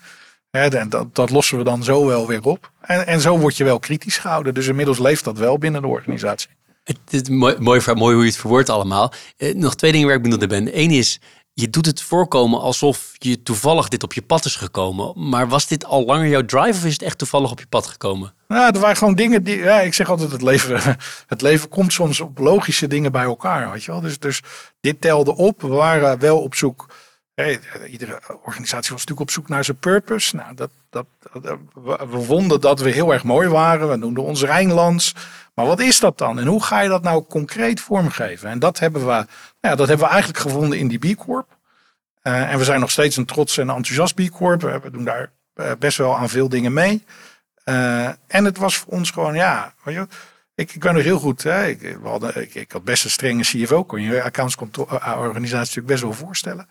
en dat, dat, lossen we dan zo wel weer op. En, en zo word je wel kritisch gehouden. Dus inmiddels leeft dat wel binnen de organisatie. Het is mooi, mooi, hoe je het verwoordt allemaal. Eh, nog twee dingen waar ik benieuwd naar ben. Eén is, je doet het voorkomen alsof je toevallig dit op je pad is gekomen. Maar was dit al langer jouw drive of is het echt toevallig op je pad gekomen? Nou, er waren gewoon dingen die. Ja, ik zeg altijd: het leven, het leven komt soms op logische dingen bij elkaar. Weet je wel? Dus, dus dit telde op. We waren wel op zoek. Hey, iedere organisatie was natuurlijk op zoek naar zijn purpose. Nou, dat, dat, we vonden dat we heel erg mooi waren. We noemden ons Rijnlands. Maar wat is dat dan? En hoe ga je dat nou concreet vormgeven? En dat hebben we, nou ja, dat hebben we eigenlijk gevonden in die B Corp. Uh, en we zijn nog steeds een trots en enthousiast B Corp. We doen daar uh, best wel aan veel dingen mee. Uh, en het was voor ons gewoon, ja, weet je, ik, ik ben nog heel goed. Hè, ik, ik, had best een strenge CFO, kon je accountsorganisatie natuurlijk best wel voorstellen.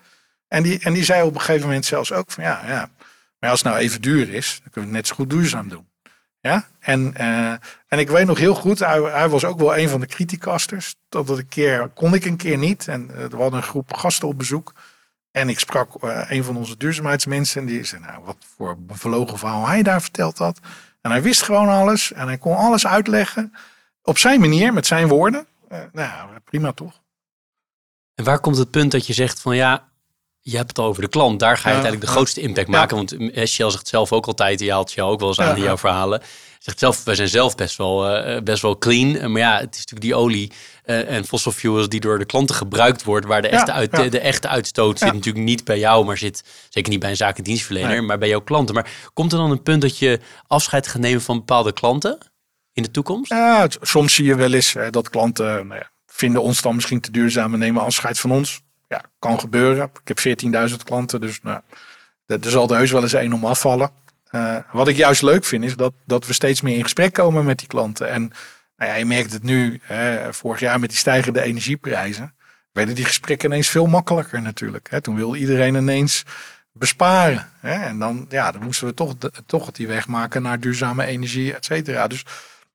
En die, en die zei op een gegeven moment zelfs ook van ja, ja, maar als het nou even duur is, dan kunnen we het net zo goed duurzaam doen. Ja, en, uh, en ik weet nog heel goed, hij, hij, was ook wel een van de criticasters. Dat een keer kon ik een keer niet. En uh, er hadden een groep gasten op bezoek. En ik sprak uh, een van onze duurzaamheidsmensen. En die zei, nou, wat voor bevlogen verhaal hij daar verteld had. En hij wist gewoon alles. En hij kon alles uitleggen. Op zijn manier, met zijn woorden. nou, prima toch. En waar komt het punt dat je zegt van ja, je hebt het over de klant. Daar ga je ja, uiteindelijk de grootste impact maken. Want eh, Shell zegt zelf ook altijd, je haalt Shell ook wel eens aan in jouw verhalen. Zegt zelf, wij zijn zelf best wel, uh, best wel clean. Maar ja, het is natuurlijk die olie uh, en fossil fuels die door de klanten gebruikt wordt. Waar de echte, uit, de, de, echte uitstoot zit natuurlijk niet bij jou, maar zit zeker niet bij een zakendienstverlener, nee. maar bij jouw klanten. Maar komt er dan een punt dat je afscheid gaat nemen van bepaalde klanten in de toekomst? Ja, soms zie je wel eens hè, dat klanten nou vinden ons dan misschien te duurzaam en nemen afscheid van ons ja, kan gebeuren. Ik heb 14.000 klanten, dus nou, er zal er heus wel eens één om afvallen. Uh, wat ik juist leuk vind, is dat, dat we steeds meer in gesprek komen met die klanten. En nou ja, je merkt het nu, hè, vorig jaar met die stijgende energieprijzen, werden die gesprekken ineens veel makkelijker natuurlijk. Hè. Toen wilde iedereen ineens besparen. Hè. En dan, ja, dan moesten we toch, toch die weg maken naar duurzame energie, et cetera. Dus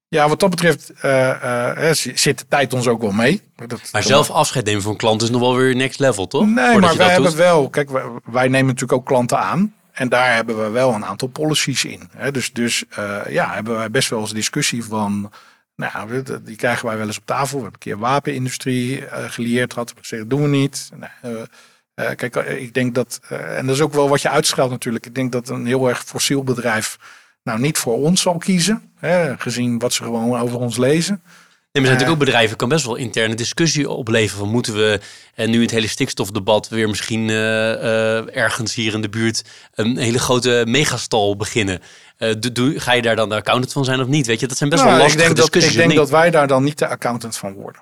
ja, wat dat betreft uh, uh, zit de tijd ons ook wel mee. Dat, maar zelf afscheid nemen van klanten is nog wel weer next level, toch? Nee, Voordat maar wij hebben wel... Kijk, wij, wij, nemen natuurlijk ook klanten aan. En daar hebben we wel een aantal policies in. Hè. Dus, dus uh, ja, hebben wij best wel eens discussie van... Nou, die krijgen wij wel eens op tafel. We hebben een keer wapenindustrie gelieerd gehad. We gezegd, doen we niet. Nou, kijk, ik denk dat... en dat is ook wel wat je uitschelt natuurlijk. Ik denk dat een heel erg fossiel bedrijf nou niet voor ons zal kiezen, hè, gezien wat ze gewoon over ons lezen. Nee, maar er zijn natuurlijk ook bedrijven, kan best wel interne discussie opleveren. Van moeten we en nu het hele stikstofdebat weer misschien uh, uh, ergens hier in de buurt een hele grote megastal beginnen? Uh, doe, ga je daar dan de accountant van zijn of niet? Weet je, dat zijn best nou, wel lastige ik denk discussies. Dat, ik denk dat wij daar dan niet de accountant van worden.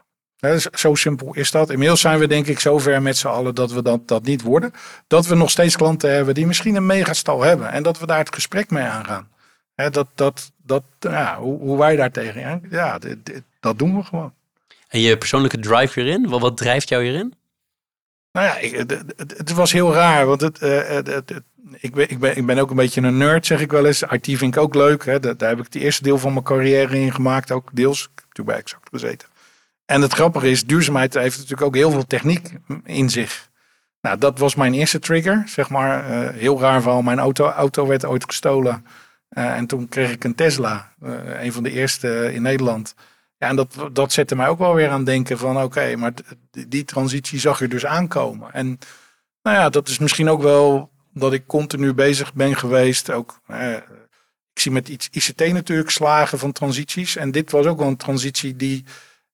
zo simpel is dat. Inmiddels zijn we denk ik zover met z'n allen dat we dat, dat niet worden. Dat we nog steeds klanten hebben die misschien een megastal hebben. En dat we daar het gesprek mee aangaan dat, dat, dat, ja, hoe, hoe wij daar tegenaan, ja, dit, dit, dat doen we gewoon. En je persoonlijke drive hierin? Wat, wat drijft jou hierin? Nou ja, ik, het, het, was heel raar, want het, uh, het, ik, ben, ik, ben, ik ben ook een beetje een nerd, zeg ik wel eens. IT vind ik ook leuk. Hè. Daar, daar heb ik het eerste deel van mijn carrière in gemaakt, ook deels. Ik heb toen bij Exact gezeten. En het grappige is, duurzaamheid heeft natuurlijk ook heel veel techniek in zich. Nou, dat was mijn eerste trigger, zeg maar. Uh, heel raar verhaal, mijn auto, auto werd ooit gestolen. Uh, en toen kreeg ik een Tesla, uh, een van de eerste in Nederland. Ja, en dat, dat zette mij ook wel weer aan denken van oké, maar die transitie zag je dus aankomen. En nou ja, dat is misschien ook wel dat ik continu bezig ben geweest. Ook, uh, ik zie met iets ICT natuurlijk slagen van transities. En dit was ook wel een transitie die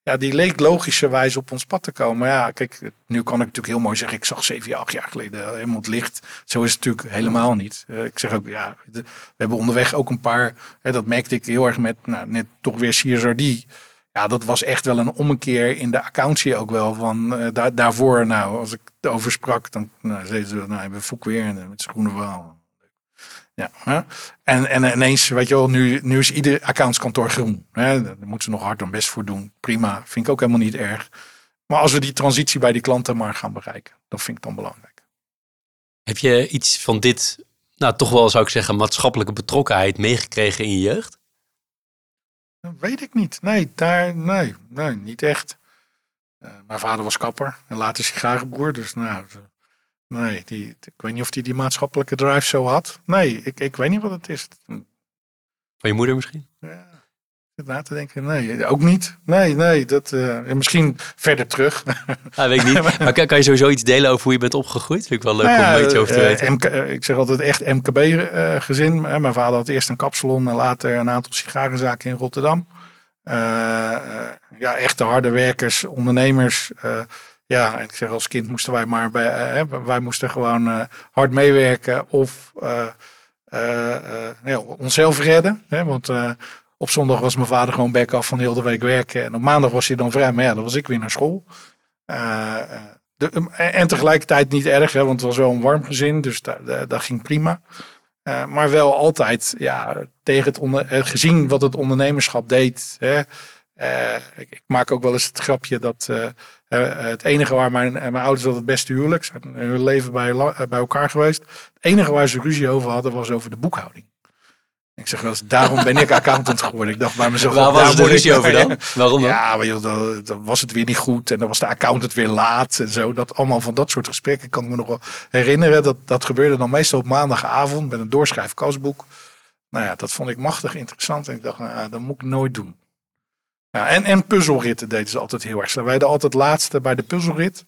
ja, die leek logischerwijs op ons pad te komen. Ja, kijk, nu kan ik natuurlijk heel mooi zeggen, ik zag zeven, acht jaar geleden helemaal het licht. Zo is het natuurlijk helemaal niet. Uh, ik zeg ook, ja, we hebben onderweg ook een paar, hè, dat merkte ik heel erg met, nou, net toch weer CSRD. Ja, dat was echt wel een ommekeer in de accountie ook wel. Van uh, daar, daarvoor, nou, als ik erover sprak, dan nou, zeiden ze, nou, hebben Foek weer met zijn groene verhaal. Ja, En, en ineens, weet je wel, nu, nu is ieder accountskantoor groen. Hè? Daar moeten ze nog hard dan best voor doen. Prima, vind ik ook helemaal niet erg. Maar als we die transitie bij die klanten maar gaan bereiken, dat vind ik dan belangrijk. Heb je iets van dit, nou toch wel zou ik zeggen, maatschappelijke betrokkenheid meegekregen in je jeugd? Weet ik niet. Nee, daar, nee, nee niet echt. Uh, mijn vader was kapper en later sigarenboer. Dus nou, Nee, die, ik weet niet of hij die, die maatschappelijke drive zo had. Nee, ik, ik weet niet wat het is. Van je moeder misschien? Ja. Na te denken. Nee, ook niet. Nee, nee. Dat, uh, misschien verder terug. Ja, weet ik niet. Maar kan, kan, je sowieso iets delen over hoe je bent opgegroeid? Vind ik wel leuk nou ja, om iets over te weten. MK, ik zeg altijd echt MKB-gezin. Mijn vader had eerst een kapsalon en later een aantal sigarenzaken in Rotterdam. ja, echte harde werkers, ondernemers. ja, ik zeg als kind moesten wij maar bij, wij moesten gewoon hard meewerken of onszelf redden. Hè, want op zondag was mijn vader gewoon back af van heel de week werken. En op maandag was hij dan vrij. Maar ja, dan was ik weer naar school. Uh, de, en tegelijkertijd niet erg, hè, want het was wel een warm gezin. Dus dat ging prima. Uh, maar wel altijd ja, tegen het, onder, gezien wat het ondernemerschap deed. Hè, ik, maak ook wel eens het grapje dat het enige waar mijn, mijn ouders dat het beste huwelijk zijn hun leven bij, bij elkaar geweest. Het enige waar ze ruzie over hadden was over de boekhouding. Ik zeg wel eens, daarom ben ik accountant geworden. Ik dacht bij mezelf... Waar was er ruzie over dan? Waarom dan? Ja, maar dan, dan, was het weer niet goed. En dan was de accountant weer laat en zo. Dat, allemaal van dat soort gesprekken kan ik me nog wel herinneren. Dat, dat gebeurde dan meestal op maandagavond met een doorschrijfkastboek. Nou ja, dat vond ik machtig interessant. En ik dacht, nou, dat moet ik nooit doen. Ja, en, en puzzelritten deden ze altijd heel erg. Wij werden altijd laatste bij de puzzelrit.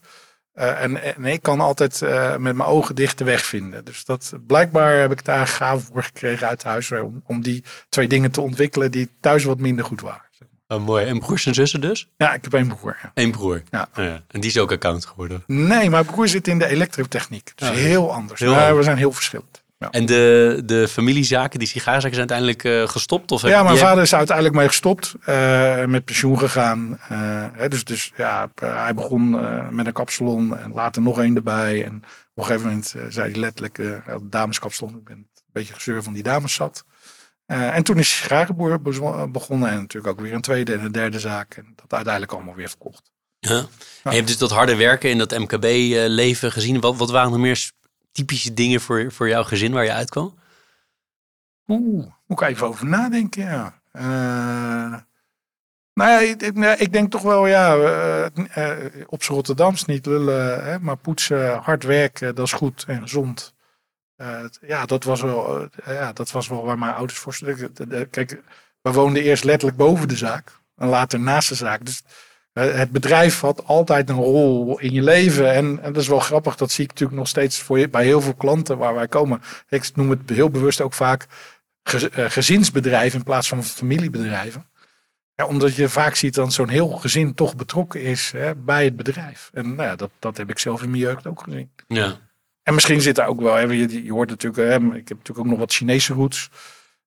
Uh, en, en, ik kan altijd uh, met mijn ogen dicht de weg vinden. Dus dat, blijkbaar heb ik daar gaaf voor gekregen uit huis. Om, om die twee dingen te ontwikkelen die thuis wat minder goed waren. Oh, mooi. En broers en zussen dus? Ja, ik heb één broer. Ja. Eén broer? Ja. Oh, ja. En die is ook account geworden? Nee, mijn broer zit in de elektrotechniek. Dus heel anders. Heel maar we zijn heel verschillend. En de, de familiezaken, die sigaarzaken, zijn uiteindelijk uh, gestopt? Of ja, mijn vader is uiteindelijk mee gestopt. Uh, met pensioen gegaan. Uh, hè, dus, dus ja, hij begon met een kapsalon en later nog één erbij. En op een gegeven moment zei hij letterlijk, dameskapsalon. Ik ben een beetje gezeur van die dames zat. en toen is sigarenboer begonnen. En natuurlijk ook weer een tweede en een derde zaak. En dat uiteindelijk allemaal weer verkocht. Ja. ja. je hebt dus dat harde werken in dat MKB-leven gezien. Wat, wat waren er meer typische dingen voor, voor jouw gezin waar je uitkwam? Oeh, moet ik even over nadenken, ja. Uh, nou ja, ik, denk toch wel, ja, uh, op z'n Rotterdams niet lullen, hè, maar poetsen, hard werken, dat is goed en gezond. ja, dat was wel, ja, dat was wel waar mijn ouders voor Kijk, we woonden eerst letterlijk boven de zaak en later naast de zaak. Dus het bedrijf had altijd een rol in je leven. En, en, dat is wel grappig, dat zie ik natuurlijk nog steeds voor je, bij heel veel klanten waar wij komen. Ik noem het heel bewust ook vaak eh, gezinsbedrijven in plaats van familiebedrijven. Ja, omdat je vaak ziet dat zo'n heel gezin toch betrokken is hè, bij het bedrijf. En nou ja, dat, dat heb ik zelf in mijn jeugd ook gezien. Ja. En misschien zit daar ook wel, hè, je, je hoort natuurlijk, hè, ik heb natuurlijk ook nog wat Chinese roots.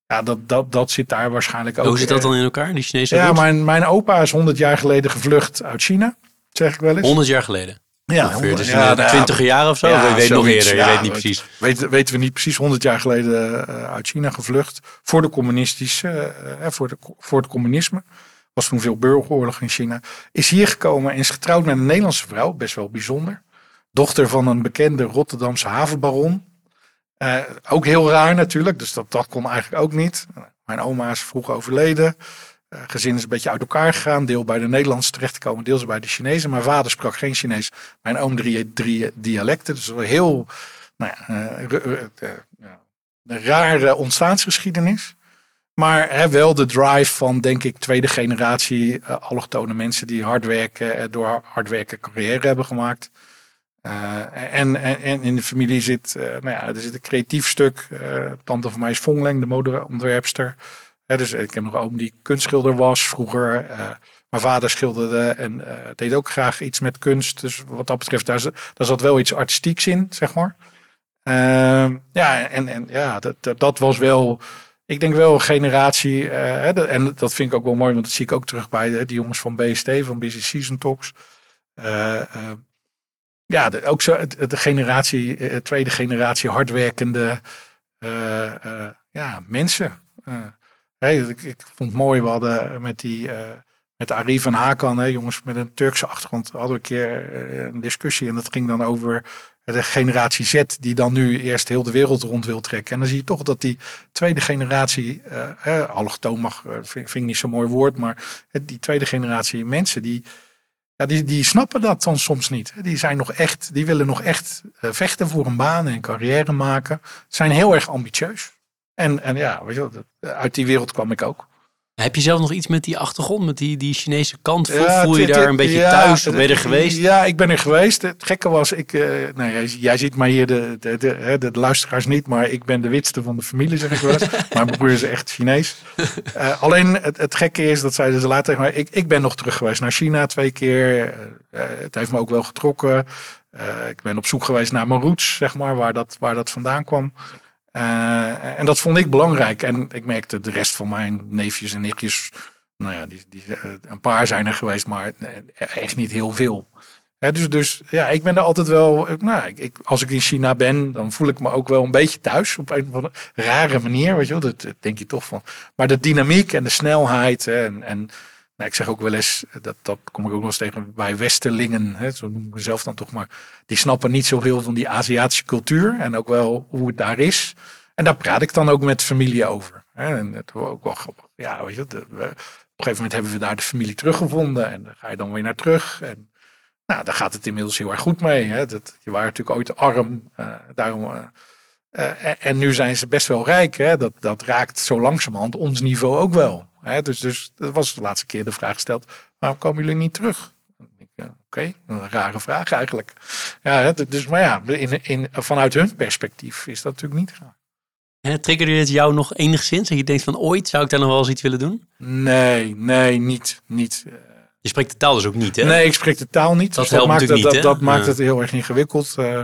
Ja, dat, dat, dat zit daar waarschijnlijk ook. Hoe zit dat dan in elkaar, die Chinese Ja, mijn, mijn opa is 100 jaar geleden gevlucht uit China, zeg ik wel eens. 100 jaar geleden? Ja, 100, dus ja, de 20 jaar of zo? Ja, je weet nog eerder, je weet niet precies. Weet, weten we niet precies, 100 jaar geleden uh, uit China gevlucht. Voor de communistische, uh, voor, de, voor het communisme. Was toen veel burgeroorlog in China. Is hier gekomen en is getrouwd met een Nederlandse vrouw, best wel bijzonder. Dochter van een bekende Rotterdamse havenbaron. Uh, ook heel raar natuurlijk, dus dat, dat kon eigenlijk ook niet. Mijn oma is vroeg overleden. Uh, gezin is een beetje uit elkaar gegaan. Deel bij de Nederlanders terechtgekomen, deels bij de Chinezen. Mijn vader sprak geen Chinees. Mijn oom drie, drie dialecten. Dus heel nou ja, uh, een rare ontstaansgeschiedenis. Maar hè, wel de drive van, denk ik, tweede generatie allochtone mensen die hard werken, door hard werken carrière hebben gemaakt. Uh, en, en, in de familie zit, uh, nou ja, er zit een creatief stuk. Uh, tante van mij is Vongleng, de modeontwerpster. dus ik heb nog een oom die kunstschilder was vroeger. mijn vader schilderde en deed ook graag iets met kunst. Dus wat dat betreft, daar, daar zat wel iets artistieks in, zeg maar. Ehm, ja, en, en ja, dat, dat, was wel, ik denk wel een generatie. en dat vind ik ook wel mooi, want dat zie ik ook terug bij die jongens van BST, van Busy Season Talks ja, de, ook zo, de, generatie, de eh, tweede generatie hardwerkende uh, ja, mensen. ik, ik, vond het mooi, we hadden met die met Arif en Hakan, hè, jongens met een Turkse achtergrond, hadden we een keer een discussie. En dat ging dan over de generatie Z, die dan nu eerst heel de wereld rond wil trekken. En dan zie je toch dat die tweede generatie, uh, allochtoon mag, vind, niet zo'n mooi woord, maar die tweede generatie mensen, die, ja, die, die snappen dat dan soms niet. Die, zijn nog echt, die willen nog echt eh, vechten voor een baan en carrière maken. Zijn heel erg ambitieus. En, en ja, weet je, uit die wereld kwam ik ook. Heb je zelf nog iets met die achtergrond, met die, die Chinese kant? Voel, Ja, voel je daar een beetje ja, thuis? Of ben je er geweest? Ja, ik ben er geweest. Het gekke was, ik, eh, nou, jij, jij ziet mij hier, de, de, de, hè, de luisteraars niet, maar ik ben de witste van de familie, zeg ik wel eens. maar mijn broer is echt Chinees. Eh, alleen het, het gekke is, dat zeiden ze later tegen mij, ik, ik ben nog terug geweest naar China twee keer. Eh, het heeft me ook wel getrokken. Ik ben op zoek geweest naar mijn roots, zeg maar, waar dat, waar dat vandaan kwam. Eh, en dat vond ik belangrijk. En ik merkte de rest van mijn neefjes en nichtjes, nou ja, die, die, eh, een paar zijn er geweest, maar eh, echt niet heel veel. Hè, dus, dus ja, ik ben er altijd wel. Nou, ik, als ik in China ben, dan voel ik me ook wel een beetje thuis. Op een of andere rare manier, weet je wel. Dat, dat denk je toch van. Maar de dynamiek en de snelheid. En, en nou, ik zeg ook wel eens, dat, dat kom ik ook nog eens tegen bij Westerlingen. Hè, zo noem ik mezelf dan toch maar. Die snappen niet zoveel van die Aziatische cultuur. En ook wel hoe het daar is. En daar praat ik dan ook met familie over. Hè, en dat was ook wel. Ja, weet je, op een gegeven moment hebben we daar de familie teruggevonden. En daar ga je dan weer naar terug. En nou, daar gaat het inmiddels heel erg goed mee. Hè. Dat, je waren natuurlijk ooit arm. eh, daarom, eh, eh, en, en nu zijn ze best wel rijk. Hè. Dat, dat raakt zo langzamerhand ons niveau ook wel. Hè. Dus, dus dat was de laatste keer de vraag gesteld. Waarom komen jullie niet terug? Ja, Oké, een rare vraag eigenlijk. Ja, hè, dus, maar ja, in, in, vanuit hun perspectief is dat natuurlijk niet raar. Hè, Triggerde het jou nog enigszins? Dat je denkt van ooit zou ik daar nog wel eens iets willen doen? Nee, nee, niet. niet. Eh, Je spreekt de taal dus ook niet, hè? Nee, ik spreek de taal niet. Dat dus helpt maakt het, natuurlijk dat, niet, dat hè? maakt het heel erg ingewikkeld. Eh,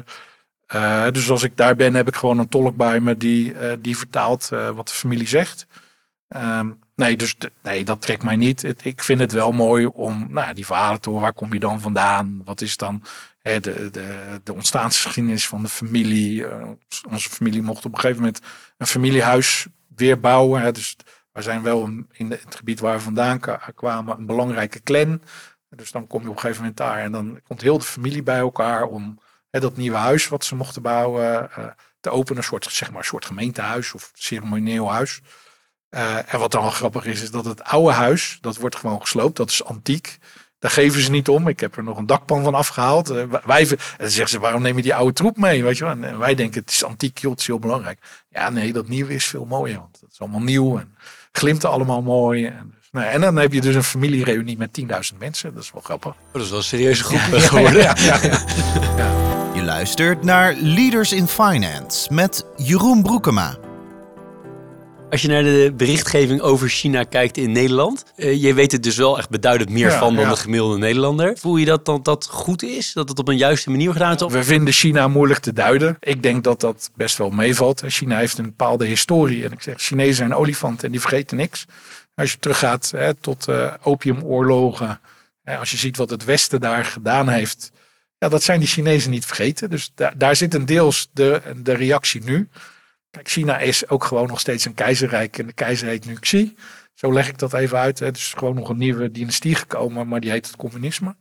eh, dus als ik daar ben, heb ik gewoon een tolk bij me die, eh, die vertaalt eh, wat de familie zegt. Ehm, nee, dus nee, dat trekt mij niet. Ik vind het wel mooi om nou, die verhalen te horen. Waar kom je dan vandaan? Wat is dan hè, de, de, de ontstaansgeschiedenis van de familie? Eh, onze familie mocht op een gegeven moment een familiehuis weer bouwen. Hè, dus wij zijn wel in het gebied waar we vandaan kwamen een belangrijke clan. Dus dan kom je op een gegeven moment daar en dan komt heel de familie bij elkaar om hè, dat nieuwe huis wat ze mochten bouwen eh, te openen. Een soort, zeg maar, een soort gemeentehuis of ceremonieel huis. Eh, en wat dan wel grappig is, is dat het oude huis, dat wordt gewoon gesloopt. Dat is antiek. Daar geven ze niet om. Ik heb er nog een dakpan van afgehaald. Eh, wij, en dan zeggen ze, waarom neem je die oude troep mee? Weet je wel? En, en wij denken, het is antiek, joh, het is heel belangrijk. Ja, nee, dat nieuwe is veel mooier. Want het is allemaal nieuw en glimt allemaal mooi. En, dus, nou, en dan heb je dus een familiereunie met 10.000 mensen. Dat is wel grappig. Oh, dat is wel een serieuze groep eh, Ja, geworden. ja, ja, ja. Je luistert naar Leaders in Finance met Jeroen Broekema. Als je naar de berichtgeving over China kijkt in Nederland, eh, je weet het dus wel echt beduidend meer Ja, van dan ja. de gemiddelde Nederlander. Voel je dat dat, dat goed is? Dat het op een juiste manier gedaan is? We vinden China moeilijk te duiden. Ik denk dat dat best wel meevalt. China heeft een bepaalde historie. En ik zeg, Chinezen zijn olifanten en die vergeten niks. Als je teruggaat hè, tot eh, opiumoorlogen. Hè, als je ziet wat het Westen daar gedaan heeft. Ja, dat zijn die Chinezen niet vergeten. Dus daar, daar zit een deels de, de reactie nu. Kijk, China is ook gewoon nog steeds een keizerrijk. En de keizer heet nu Xi. Zo leg ik dat even uit. Hè. Er is gewoon nog een nieuwe dynastie gekomen. Maar die heet het communisme.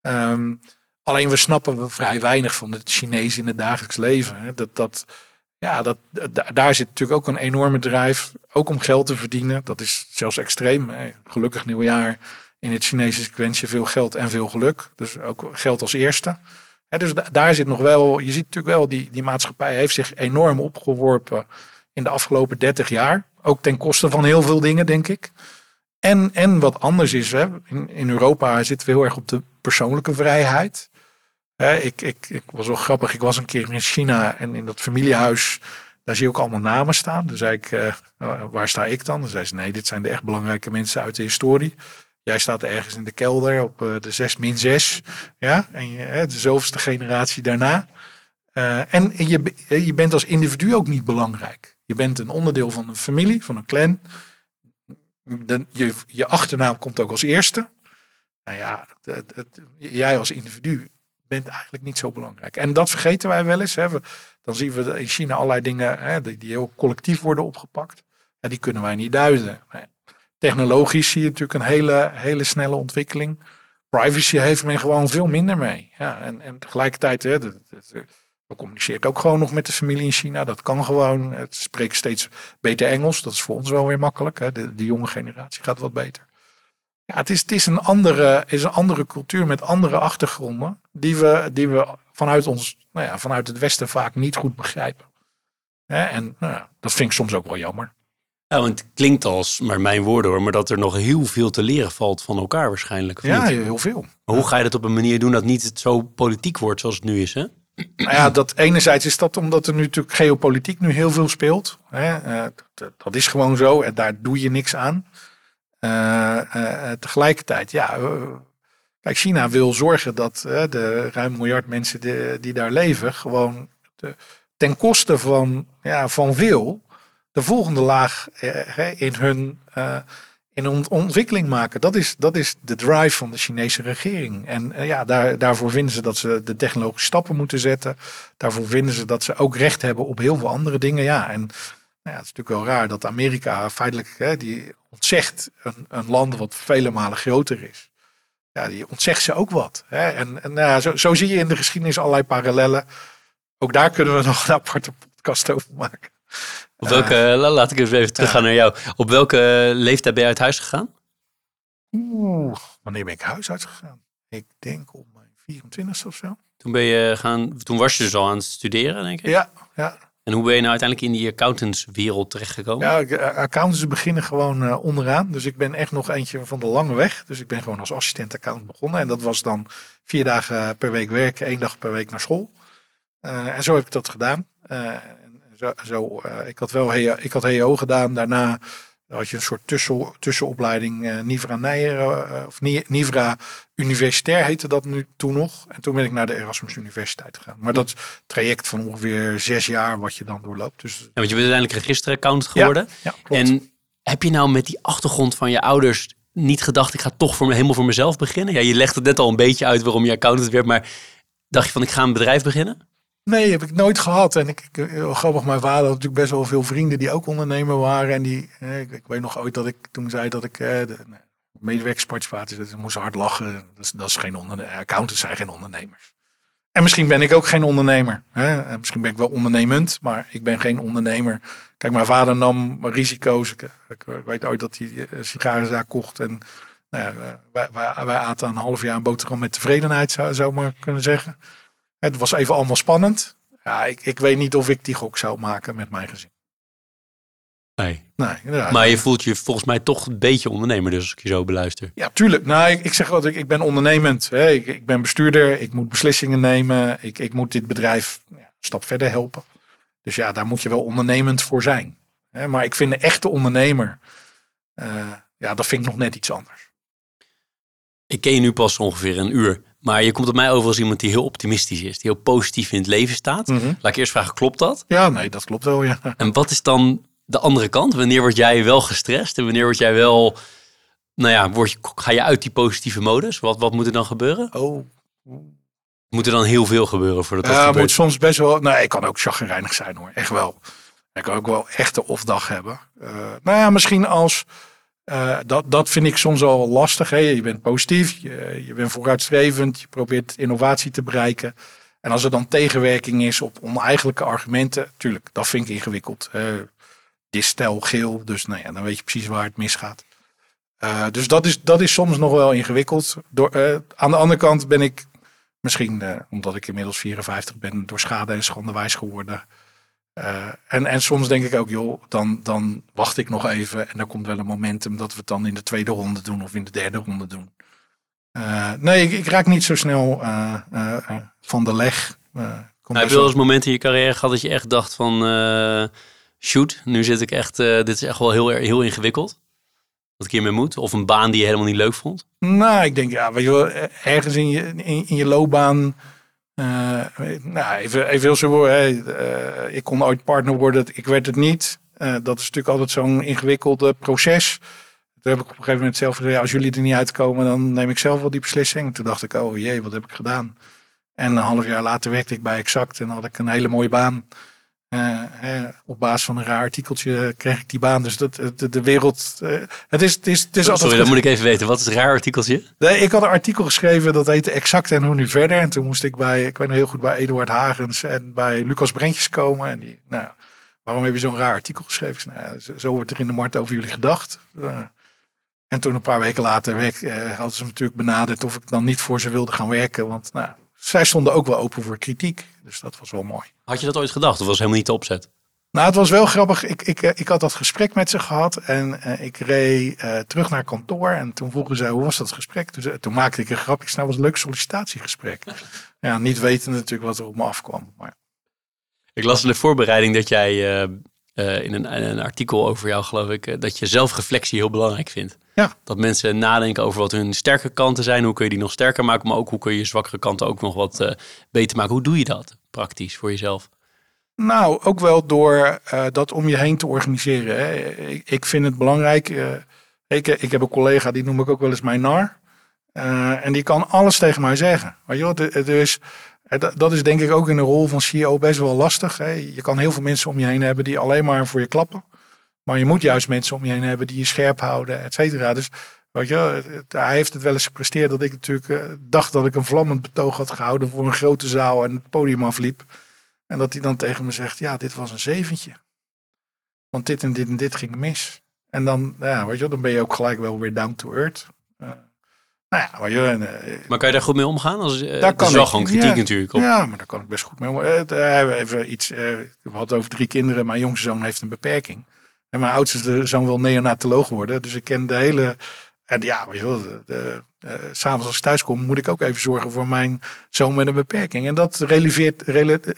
Ehm, Alleen we snappen vrij weinig van het Chinees in het dagelijks leven. Dat, dat, ja, dat, da- daar zit natuurlijk ook een enorme drijf. Ook om geld te verdienen. Dat is zelfs extreem. Gelukkig nieuwjaar. In het wens je veel geld en veel geluk. Dus ook geld als eerste. Dus da- daar zit nog wel. Je ziet natuurlijk wel, die, die maatschappij heeft zich enorm opgeworpen in de afgelopen 30 jaar. Ook ten koste van heel veel dingen, denk ik. En, en wat anders is, hè, in, in Europa zitten we heel erg op de persoonlijke vrijheid. Ik, ik, ik was wel grappig, ik was een keer in China en in dat familiehuis, daar zie je ook allemaal namen staan. Dus zei ik, eh, waar sta ik dan? Dan zei ze, nee, dit zijn de echt belangrijke mensen uit de historie. Jij staat ergens in de kelder op eh, de 6 min 6. Ja, en hè, de zoveelste generatie daarna. Eh, en je, be- je bent als individu ook niet belangrijk. Je bent een onderdeel van een familie, van een clan. Je, je achternaam komt ook als eerste. Nou ja, het- het- jij als individu bent eigenlijk niet zo belangrijk. En dat vergeten wij wel eens. Hè. Dan zien we in China allerlei dingen hè, die, die heel collectief worden opgepakt. En die kunnen wij niet duiden. Technologisch zie je natuurlijk een hele, hele snelle ontwikkeling. Privacy heeft men gewoon veel minder mee. Ja, en, en tegelijkertijd, hè, we communiceren ook gewoon nog met de familie in China. Dat kan gewoon. Het spreekt steeds beter Engels. Dat is voor ons wel weer makkelijk. Hè. De, de jonge generatie gaat wat beter. Ja, het is, het is, een andere, is een andere cultuur met andere achtergronden. Die we, die we vanuit, ons, nou ja, vanuit het Westen vaak niet goed begrijpen. En nou ja, dat vind ik soms ook wel jammer. Ja, want het klinkt als, maar mijn woorden hoor, maar dat er nog heel veel te leren valt van elkaar waarschijnlijk. Ja, niet? heel veel. Maar hoe ga je dat op een manier doen dat niet het zo politiek wordt zoals het nu is? Hè? Nou ja, dat enerzijds is dat omdat er nu natuurlijk geopolitiek nu heel veel speelt. Hè? Eh, dat, is gewoon zo en daar doe je niks aan. Eh, eh, tegelijkertijd, ja, kijk, China wil zorgen dat de ruim miljard mensen die, die daar leven, gewoon de- ten koste van, ja, van veel de volgende laag eh, in hun eh, in ont- ontwikkeling maken. Dat is, dat is de drive van de Chinese regering. En eh, ja, daar, daarvoor vinden ze dat ze de technologische stappen moeten zetten. Daarvoor vinden ze dat ze ook recht hebben op heel veel andere dingen. Ja, en nou ja, het is natuurlijk wel raar dat Amerika feitelijk, hè, die ontzegt een, een land wat vele malen groter is. Ja, die ontzegt ze ook wat. Hè. En, en nou ja, zo, zo zie je in de geschiedenis allerlei parallellen. Ook daar kunnen we nog een aparte podcast over maken. Op welke, la- laat ik eens even teruggaan naar jou. Op welke leeftijd ben je uit huis gegaan? Oeh, wanneer ben ik huis uitgegaan? Ik denk op mijn 24 of zo. Toen, ben je gaan, toen was je dus al aan het studeren, denk ik. Ja, ja. En hoe ben je nou uiteindelijk in die accountantswereld terechtgekomen? Ja, eh, accountants beginnen gewoon eh, onderaan. Dus ik ben echt nog eentje van de lange weg. Dus ik ben gewoon als assistent accountant begonnen. En dat was dan vier dagen per week werken, één dag per week naar school. Eh, en zo heb ik dat gedaan. Eh, zo, zo, eh, ik had wel HEO, ik had HEO gedaan. Daarna had je een soort tussen, tussenopleiding. eh, Nivra Nijer, eh, of Ni- Nivra Universitair heette dat nu toen nog. En toen ben ik naar de Erasmus Universiteit gegaan. Maar dat traject van ongeveer zes jaar wat je dan doorloopt. Dus Ja, want je bent uiteindelijk registeraccountant geworden. ja. En heb je nou met die achtergrond van je ouders niet gedacht, ik ga toch voor me, helemaal voor mezelf beginnen? Ja, je legt het net al een beetje uit waarom je accountant werd, maar dacht je van ik ga een bedrijf beginnen? Nee, heb ik nooit gehad. En ik, ik heel grappig, mijn vader had natuurlijk best wel veel vrienden die ook ondernemer waren. En die, eh, ik, weet nog ooit dat ik toen zei dat ik eh, de dat moest hard lachen. Dat is, dat geen ondernemer. Accountants zijn geen ondernemers. En misschien ben ik ook geen ondernemer. Hè? En misschien ben ik wel ondernemend, maar ik ben geen ondernemer. Kijk, mijn vader nam risico's. Ik, weet ooit dat hij een sigarenzaak kocht. En nou ja, wij, wij, aten een half jaar een boterham met tevredenheid, zou, zou maar kunnen zeggen. Het was even allemaal spannend. Ja, ik, ik weet niet of ik die gok zou maken met mijn gezin. Nee. Nee, inderdaad. Maar je voelt je volgens mij toch een beetje ondernemer, dus als ik je zo beluister. Ja, tuurlijk. Nou, ik, ik zeg altijd, ik ben ondernemend. Hè. Ik, ik ben bestuurder. Ik moet beslissingen nemen. Ik, ik moet dit bedrijf ja, een stap verder helpen. Dus ja, daar moet je wel ondernemend voor zijn. Hè. Maar ik vind een echte ondernemer, eh, ja, dat vind ik nog net iets anders. Ik ken je nu pas ongeveer een uur, maar je komt op mij over als iemand die heel optimistisch is, die heel positief in het leven staat. Mhm. Laat ik eerst vragen, klopt dat? Ja, nee, dat klopt wel, ja. En wat is dan de andere kant? Wanneer word jij wel gestrest en wanneer word jij wel, nou ja, word je, ga je uit die positieve modus? Wat, wat moet er dan gebeuren? Oh, Moet er dan heel veel gebeuren voordat dat Ja, gebeurt? moet soms best wel. Nee, ik kan ook chagrijnig zijn hoor. Echt wel. Ik kan ook wel echt een off-dag hebben. Eh, nou ja, misschien als. Eh, dat, dat vind ik soms al lastig. Hè. Je bent positief, je, je bent vooruitstrevend, je probeert innovatie te bereiken. En als er dan tegenwerking is op oneigenlijke argumenten, tuurlijk, dat vind ik ingewikkeld. Uh, dit stel geel, dus nou ja, dan weet je precies waar het misgaat. Uh, dus dat is, dat is soms nog wel ingewikkeld. Door, uh, aan de andere kant ben ik Misschien omdat ik inmiddels 54 ben, door schade en schande wijs geworden. Uh, en, en soms denk ik ook, joh, dan, dan wacht ik nog even. En dan komt wel een momentum dat we het dan in de tweede ronde doen of in de derde ronde doen. Uh, nee, ik, ik, raak niet zo snel van de leg. Nou, heb je wel eens momenten in je carrière gehad dat je echt dacht van... shoot, nu zit ik echt... dit is echt wel heel, heel ingewikkeld. Dat ik hiermee moet? Of een baan die je helemaal niet leuk vond? Nou, ik denk, ja, weet je wel, ergens in je, in, in je loopbaan. Uh, nou, even, even heel. Hey, uh, ik kon ooit partner worden, ik werd het niet. Uh, dat is natuurlijk altijd zo'n ingewikkelde proces. Toen heb ik op een gegeven moment zelf gezegd, als jullie er niet uitkomen, dan neem ik zelf wel die beslissing. Toen dacht ik, oh jee, wat heb ik gedaan? En een half jaar later werkte ik bij Exact en had ik een hele mooie baan. Uh, uh, op basis van een raar artikeltje kreeg ik die baan. Dus dat, de, de wereld. Uh, het is, het is, het is Sorry, altijd. dat moet ik even weten. Wat is een raar artikeltje? Nee, ik had een artikel geschreven dat heette Exact en hoe nu verder. En toen moest ik bij, ik weet nog heel goed, bij Eduard Hagens en bij Lucas Brentjes komen. En die, nou, waarom heb je zo'n raar artikel geschreven? Nou, zo, zo, wordt er in de markt over jullie gedacht. en toen een paar weken later werk, hadden ze me natuurlijk benaderd of ik dan niet voor ze wilde gaan werken. Want nou, zij stonden ook wel open voor kritiek. Dus dat was wel mooi. Had je dat ooit gedacht? Of was helemaal niet de opzet? Nou, het was wel grappig. Ik, ik, eh, ik had dat gesprek met ze gehad en uh, ik reed uh, terug naar kantoor. En toen vroegen ze, hoe was dat gesprek? Toen, toen maakte ik een grapje. Nou, was een leuk sollicitatiegesprek. ja, niet weten natuurlijk wat er op me afkwam. Maar... Ik las in de voorbereiding dat jij in een, een, artikel over jou, geloof ik, dat je zelfreflectie heel belangrijk vindt. Ja. Dat mensen nadenken over wat hun sterke kanten zijn. Hoe kun je die nog sterker maken, maar ook hoe kun je je zwakkere kanten ook nog wat beter maken. Hoe doe je dat praktisch voor jezelf? Nou, ook wel door uh, dat om je heen te organiseren. Hè. Ik, ik, vind het belangrijk. Uh, ik, ik, heb een collega, die noem ik ook wel eens mijn nar. Uh, en die kan alles tegen mij zeggen. Je wat? Dus, dat is denk ik ook in de rol van CEO best wel lastig. Hè. Je kan heel veel mensen om je heen hebben die alleen maar voor je klappen. Maar je moet juist mensen om je heen hebben die je scherp houden, et cetera. Dus weet je, hij heeft het wel eens gepresteerd dat ik natuurlijk dacht dat ik een vlammend betoog had gehouden voor een grote zaal en het podium afliep. En dat hij dan tegen me zegt, ja, dit was een zeventje. Want dit en dit en dit ging mis. En dan, ja, weet je, dan ben je ook gelijk wel weer down to earth. Uh, nou ja, maar, je, uh, maar kan je daar goed mee omgaan? Als, uh, daar kan is wel gewoon kritiek natuurlijk. Op. Ja, maar daar kan ik best goed mee omgaan. even iets, we hadden over drie kinderen. Mijn jongste zoon heeft een beperking. En mijn oudste zoon wil neonatoloog worden. Dus ik ken de hele en ja, weet je wel, de, de, uh, s'avonds als ik thuis kom, moet ik ook even zorgen voor mijn zoon met een beperking. En dat relativeert,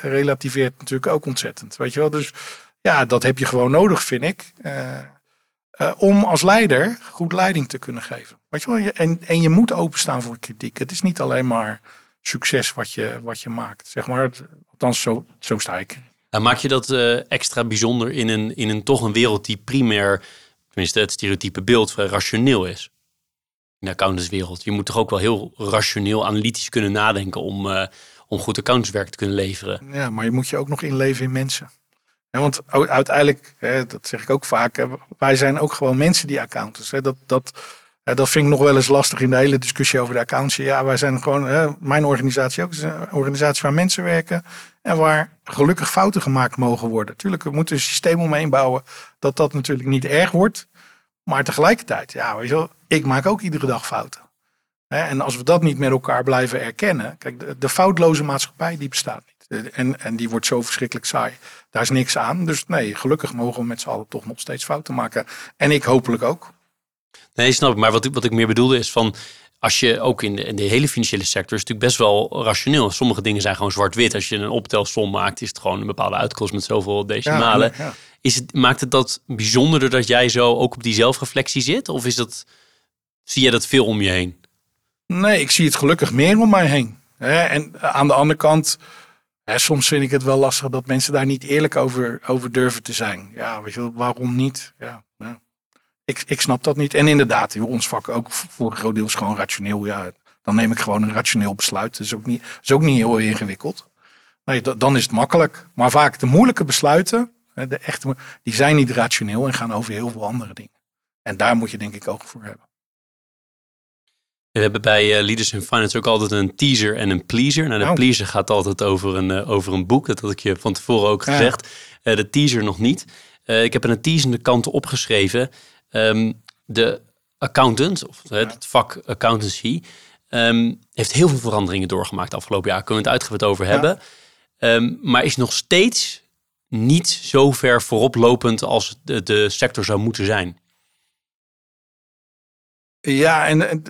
relativeert natuurlijk ook ontzettend. Weet je wel, dus ja, dat heb je gewoon nodig, vind ik. Om als leider goed leiding te kunnen geven. Weet je wel, en, en je moet openstaan voor kritiek. Het is niet alleen maar succes wat je, wat je maakt. Zeg maar, althans, zo, zo sta ik. En maak je dat extra bijzonder in een, in een toch een wereld die primair, tenminste het stereotype beeld, vrij rationeel is? In de accountantswereld. Je moet toch ook wel heel rationeel, analytisch kunnen nadenken om, uh, om goed accountantswerk te kunnen leveren. Ja, maar je moet je ook nog inleven in mensen. Want uiteindelijk, hè, dat zeg ik ook vaak, wij zijn ook gewoon mensen die accountants. Hè, dat, dat, dat vind ik nog wel eens lastig in de hele discussie over de accountancy. Ja, wij zijn gewoon, hè, mijn organisatie ook, een organisatie waar mensen werken en waar gelukkig fouten gemaakt mogen worden. Tuurlijk, we moeten een systeem omheen bouwen dat dat natuurlijk niet erg wordt. Maar tegelijkertijd, ja, weet je wel, ik maak ook iedere dag fouten. En als we dat niet met elkaar blijven erkennen. Kijk, de, foutloze maatschappij die bestaat niet. En, en die wordt zo verschrikkelijk saai. Daar is niks aan. Dus nee, gelukkig mogen we met z'n allen toch nog steeds fouten maken. En ik hopelijk ook. Nee, snap ik. Maar wat ik, wat ik meer bedoelde is van als je ook in de, in de, hele financiële sector is natuurlijk best wel rationeel. Sommige dingen zijn gewoon zwart-wit. Als je een optelsom maakt, is het gewoon een bepaalde uitkomst met zoveel decimalen. Is het, maakt het dat bijzonder dat jij zo ook op die zelfreflectie zit? Of is dat, zie je dat veel om je heen? Nee, ik zie het gelukkig meer om mij heen. En aan de andere kant, soms vind ik het wel lastig dat mensen daar niet eerlijk over, over durven te zijn. Ja, weet je, waarom niet? Ja, ik, ik snap dat niet. En inderdaad, ons vak ook voor een groot deel is gewoon rationeel. Ja, dan neem ik gewoon een rationeel besluit. Dat is ook niet, is ook niet heel ingewikkeld. Nee, dan is het makkelijk. Maar vaak de moeilijke besluiten, de echte, die zijn niet rationeel en gaan over heel veel andere dingen. En daar moet je denk ik oog voor hebben. We hebben bij uh, Leaders in Finance ook altijd een teaser en een pleaser. Nou, de oh. pleaser gaat altijd over een, uh, over een boek. Dat had ik je van tevoren ook gezegd. Uh, de teaser nog niet. ik heb een teasende kant opgeschreven. Um, de accountant, of het vak accountancy, um, heeft heel veel veranderingen doorgemaakt afgelopen jaar. Kunnen we het uitgebreid over hebben. Um, maar is nog steeds niet zo ver vooroplopend als de, de sector zou moeten zijn. Ja, en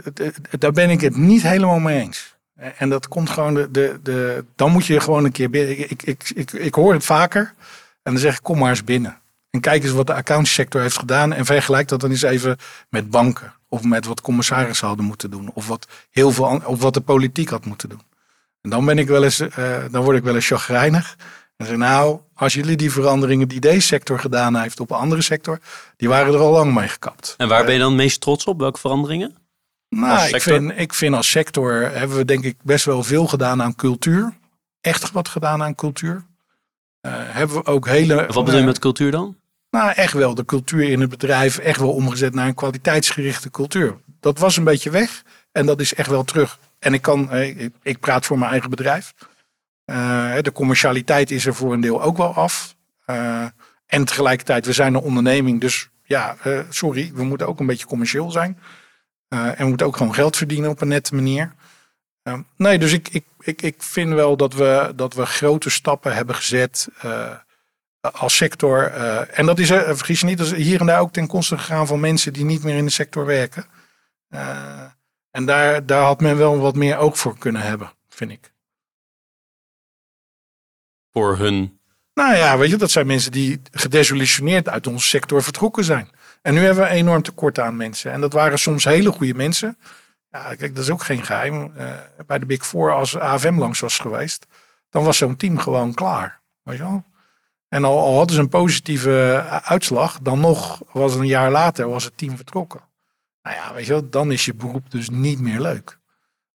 daar ben ik het niet helemaal mee eens. En dat komt gewoon, de, de, de, dan moet je gewoon een keer binnen. Ik, ik, ik, ik hoor het vaker en dan zeg ik, kom maar eens binnen. En kijk eens wat de accountsector heeft gedaan. En vergelijk dat dan eens even met banken. Of met wat commissarissen hadden moeten doen. Of wat, heel veel, of wat de politiek had moeten doen. En dan ben ik wel eens, uh, dan word ik wel eens chagrijnig. En zeg nou, als jullie die veranderingen die deze sector gedaan heeft op een andere sector, die waren er al lang mee gekapt. En waar ben je dan meest trots op? Welke veranderingen? Nou, ik vind, ik vind als sector hebben we denk ik best wel veel gedaan aan cultuur. Echt wat gedaan aan cultuur. Uh, hebben we ook hele. Wat bedoel je met cultuur dan? Nou, echt wel de cultuur in het bedrijf echt wel omgezet naar een kwaliteitsgerichte cultuur. Dat was een beetje weg en dat is echt wel terug. En ik kan, ik praat voor mijn eigen bedrijf. Uh, de commercialiteit is er voor een deel ook wel af. Uh, en tegelijkertijd, we zijn een onderneming, dus ja, uh, sorry, we moeten ook een beetje commercieel zijn. en we moeten ook gewoon geld verdienen op een nette manier. nee, dus ik, ik, ik, ik vind wel dat we, dat we grote stappen hebben gezet als sector. eh, en dat is, eh, vergis je niet, dat is hier en daar ook ten koste gegaan van mensen die niet meer in de sector werken. Eh, en daar, daar had men wel wat meer oog voor kunnen hebben, vind ik. Voor hun... Nou ja, weet je, dat zijn mensen die gedesillusioneerd uit onze sector vertrokken zijn. En nu hebben we een enorm tekort aan mensen. En dat waren soms hele goede mensen. Ja, kijk, dat is ook geen geheim. Eh, bij de Big Four, als AFM langs was geweest, dan was zo'n team gewoon klaar. Weet je wel? En al, hadden ze een positieve eh, uitslag, dan nog was een jaar later was het team vertrokken. Nou ja, weet je wel, dan is je beroep dus niet meer leuk.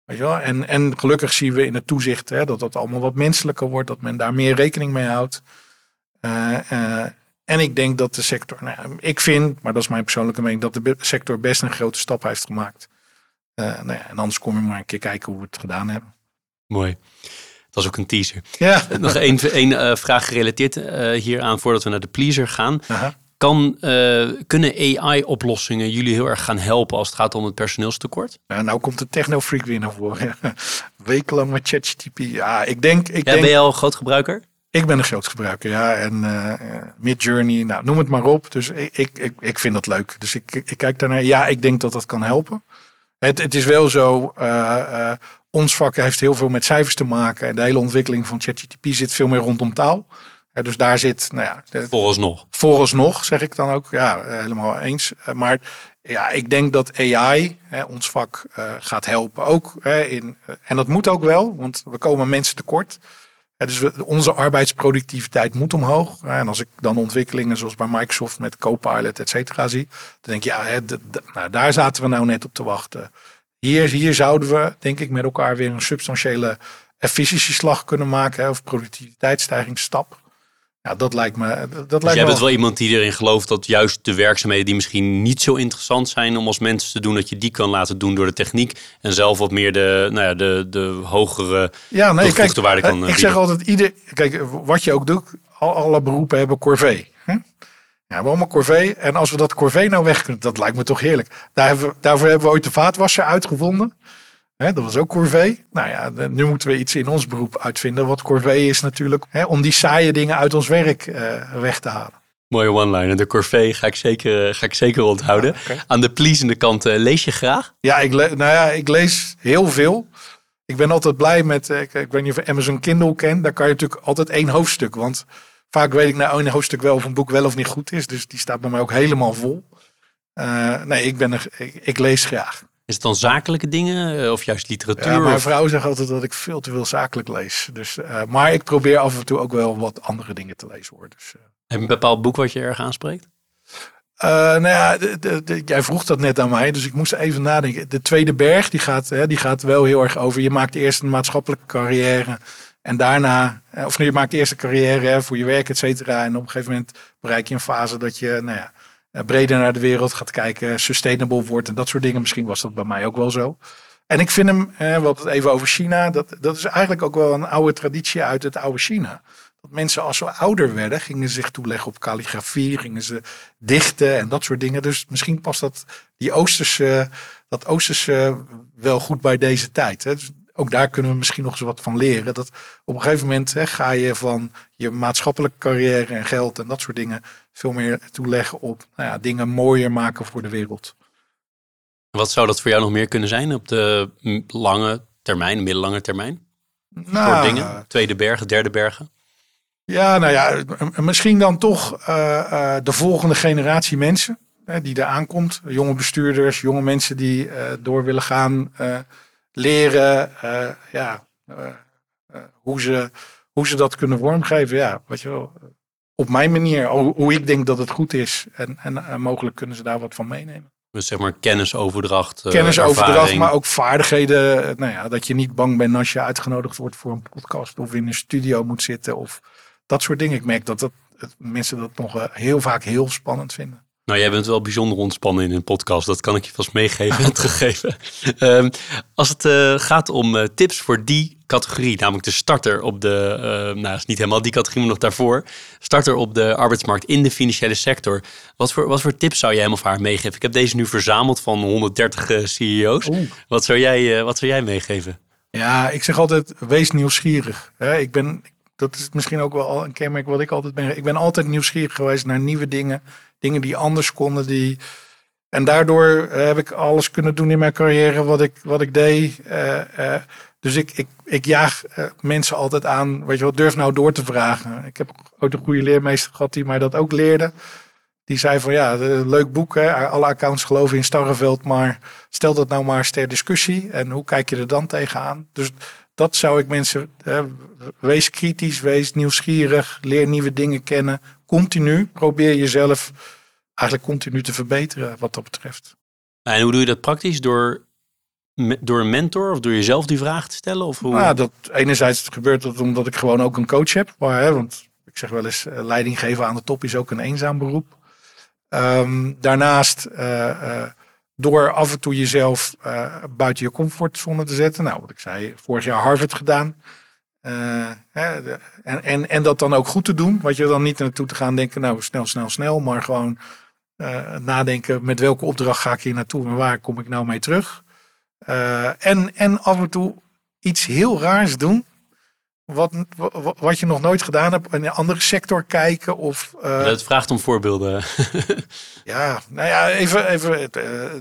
Weet je wel? En, en gelukkig zien we in het toezicht hè, dat dat allemaal wat menselijker wordt, dat men daar meer rekening mee houdt. Eh, eh, en ik denk dat de sector, nou ik vind, maar dat is mijn persoonlijke mening, dat de sector best een grote stap heeft gemaakt. Eh, nou ja, en anders kom je maar een keer kijken hoe we het gedaan hebben. Mooi. Dat was ook een teaser. Ja, Nog één één, vraag gerelateerd hieraan voordat we naar de pleaser gaan. Aha. Kan, eh, kunnen AI-oplossingen jullie heel erg gaan helpen als het gaat om het personeelstekort? Nou, nou komt de technofreak weer naar voren. Wekenlang met ChatGPT. Ja, ik denk, ik Ja, denk, ben je al groot gebruiker? ik ben een groot gebruiker, ja. En eh Midjourney, nou, noem het maar op. Dus ik, ik, ik, ik vind dat leuk. Dus ik, ik kijk daarnaar. Ja, ik denk dat dat kan helpen. Het, het is wel zo, eh, ons vak heeft heel veel met cijfers te maken. En de hele ontwikkeling van ChatGPT zit veel meer rondom taal. Dus daar zit, nou ja, Vooralsnog. Vooralsnog zeg ik dan ook, ja, helemaal eens. Eh, Maar ja, ik denk dat AI hè, ons vak eh, gaat helpen. Ook hè, in, eh, en dat moet ook wel, want we komen mensen tekort. Hè, dus we, onze arbeidsproductiviteit moet omhoog. En als ik dan ontwikkelingen zoals bij Microsoft met Copilot, et cetera, zie, dan denk ik, ja, hè, nou, daar zaten we nou net op te wachten. Hier, hier zouden we, denk ik, met elkaar weer een substantiële efficiëntieslag kunnen maken, of productiviteitsstijgingsstap. Ja, dat lijkt me. Dat Dus lijkt jij me bent wel iemand die erin gelooft dat juist de werkzaamheden die misschien niet zo interessant zijn om als mensen te doen, dat je die kan laten doen door de techniek. En zelf wat meer de, nou ja, de, de hogere Ja, nee, kijk, waarde kan eh, ik zeg altijd, ieder, kijk, wat je ook doet, al, alle beroepen hebben corvée. Ja, we allemaal corvée. En als we dat corvée nou weg kunnen, dat lijkt me toch heerlijk. Daar hebben we, daarvoor hebben we ooit de vaatwasser uitgevonden. Dat was ook corvée. Nou ja, nu moeten we iets in ons beroep uitvinden. Wat corvée is natuurlijk, om die saaie dingen uit ons werk eh, weg te halen. Mooie one-liner. De corvée ga ik zeker, eh, ga ik zeker onthouden. Ja. Aan de pleasende kant eh, lees je graag. Ja, ik, nou ja, ik lees heel veel. Ik ben altijd blij met, eh, ik, ik weet niet of je Amazon Kindle kent. Daar kan je natuurlijk altijd één hoofdstuk. Want vaak weet ik nou één hoofdstuk wel of een boek wel of niet goed is. Dus die staat bij mij ook helemaal vol. Nee, ik, ben er, ik, ik lees graag. Is het dan zakelijke dingen eh, of juist literatuur? Ja, mijn vrouw zegt altijd dat ik veel te veel zakelijk lees. Dus, eh, maar ik probeer af en toe ook wel wat andere dingen te lezen hoor. Dus, eh. Heb je een bepaald boek wat je erg aanspreekt? Eh, nou ja, de, de, de- jij vroeg dat net aan mij, dus ik moest even nadenken. De tweede berg, die gaat, hè, die gaat wel heel erg over. Je maakt eerst een maatschappelijke carrière. En daarna, of nee, je maakt eerst een carrière hè, voor je werk, et cetera. En op een gegeven moment bereik je een fase dat je, nou ja, breder naar de wereld gaat kijken, sustainable wordt en dat soort dingen. Misschien was dat bij mij ook wel zo. En ik vind hem, eh, we hadden het even over China, dat, dat is eigenlijk ook wel een oude traditie uit het oude China. Dat mensen als ze ouder werden, gingen zich toeleggen op kalligrafie, gingen ze dichten en dat soort dingen. Dus misschien past dat, die Oosterse, dat Oosterse wel goed bij deze tijd. Hè. Dus ook daar kunnen we misschien nog eens wat van leren. Dat op een gegeven moment hè, ga je van je maatschappelijke carrière en geld en dat soort dingen veel meer toeleggen op nou ja, dingen mooier maken voor de wereld. Wat zou dat voor jou nog meer kunnen zijn op de lange termijn, middellange termijn? Voor Nou, dingen? Tweede bergen, derde bergen? Ja, nou ja, misschien dan toch eh, eh, de volgende generatie mensen hè, die er aankomt. Jonge bestuurders, jonge mensen die eh, door willen gaan leren ja, hoe, ze, hoe ze dat kunnen vormgeven. Ja, weet je wel, op mijn manier, hoe, hoe ik denk dat het goed is. En, en eh, mogelijk kunnen ze daar wat van meenemen. Dus zeg maar kennisoverdracht, eh, Kennisoverdracht, ervaring. maar ook vaardigheden. eh, Nou ja, dat je niet bang bent als je uitgenodigd wordt voor een podcast of in een studio moet zitten of dat soort dingen. Ik merk dat, dat mensen dat nog heel vaak heel spannend vinden. Nou, jij bent wel bijzonder ontspannen in een podcast. Dat kan ik je vast meegeven, het gegeven. Ehm, als het eh, gaat om eh, tips voor die categorie, namelijk de starter op de, eh, nou, is niet helemaal die categorie, maar nog daarvoor. Starter op de arbeidsmarkt in de financiële sector. Wat voor, wat voor tips zou jij hem of haar meegeven? Ik heb deze nu verzameld van 130 eh, CEO's. Oeh. Wat zou, jij, wat zou jij meegeven? Ja, ik zeg altijd, wees nieuwsgierig. Hè, ik ben, dat is misschien ook wel een kenmerk wat ik altijd ben. Ik ben altijd nieuwsgierig geweest naar nieuwe dingen. Dingen die anders konden. Die... En daardoor heb ik alles kunnen doen in mijn carrière wat ik, wat ik deed. dus ik, ik, ik jaag mensen altijd aan. Weet je wat, durf nou door te vragen. Ik heb ook een goede leermeester gehad die mij dat ook leerde. Die zei van ja, leuk boek. Hè? Alle accounts geloven in Starreveld. Maar stel dat nou maar eens ter discussie. En hoe kijk je er dan tegenaan? Dus dat zou ik mensen. Hè, wees kritisch, wees nieuwsgierig. Leer nieuwe dingen kennen. Continu. Probeer jezelf eigenlijk continu te verbeteren wat dat betreft. En hoe doe je dat praktisch? Door, door een mentor of door jezelf die vraag te stellen? Of hoe? Nou, dat, enerzijds gebeurt dat omdat ik gewoon ook een coach heb. Maar, hè, want ik zeg wel eens, eh, leiding geven aan de top is ook een eenzaam beroep. Ehm, daarnaast uh, door af en toe jezelf uh, buiten je comfortzone te zetten. Nou, wat ik zei, vorig jaar Harvard gedaan. Hè, de, en, en, en dat dan ook goed te doen. Wat je dan niet naartoe te gaan denken, nou snel, snel, snel. Maar gewoon nadenken met welke opdracht ga ik hier naartoe en waar kom ik nou mee terug. en, en af en toe iets heel raars doen wat, wat je nog nooit gedaan hebt, in een andere sector kijken? Of, uh... Het vraagt om voorbeelden. ja, nou ja, even. even uh,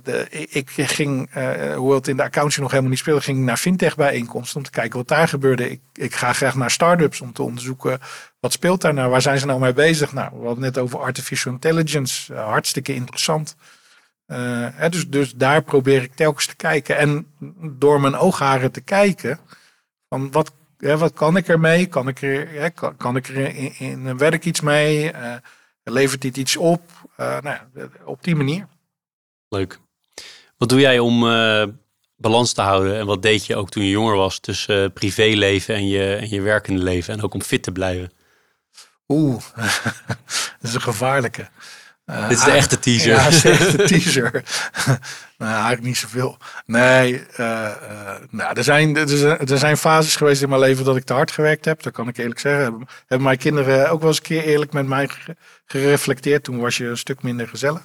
de, ik ging, uh, hoewel het in de accountie nog helemaal niet speelde, ging naar fintech bijeenkomsten om te kijken wat daar gebeurde. Ik, ik ga graag naar start-ups om te onderzoeken wat speelt daar nou, waar zijn ze nou mee bezig? Nou, we hadden net over artificial intelligence, hartstikke interessant. Hè, dus, dus daar probeer ik telkens te kijken. En door mijn oogharen te kijken, van wat ja, wat kan ik ermee? Kan ik er, ja, kan, kan, ik er in, in een werk iets mee? Uh, levert dit iets op? Uh, nou op die manier. Leuk. Wat doe jij om uh, balans te houden? En wat deed je ook toen je jonger was tussen privéleven en je, en je werkende leven? En ook om fit te blijven? Oeh, dat is een gevaarlijke. Uh, Dit is de echte teaser. Ja, de echte teaser. nou, eigenlijk niet zoveel. Nee, uh, uh, nou, er, zijn, er, zijn, er zijn fases geweest in mijn leven dat ik te hard gewerkt heb. Dat kan ik eerlijk zeggen. Hebben, hebben mijn kinderen ook wel eens een keer eerlijk met mij gereflecteerd. Toen was je een stuk minder gezellig.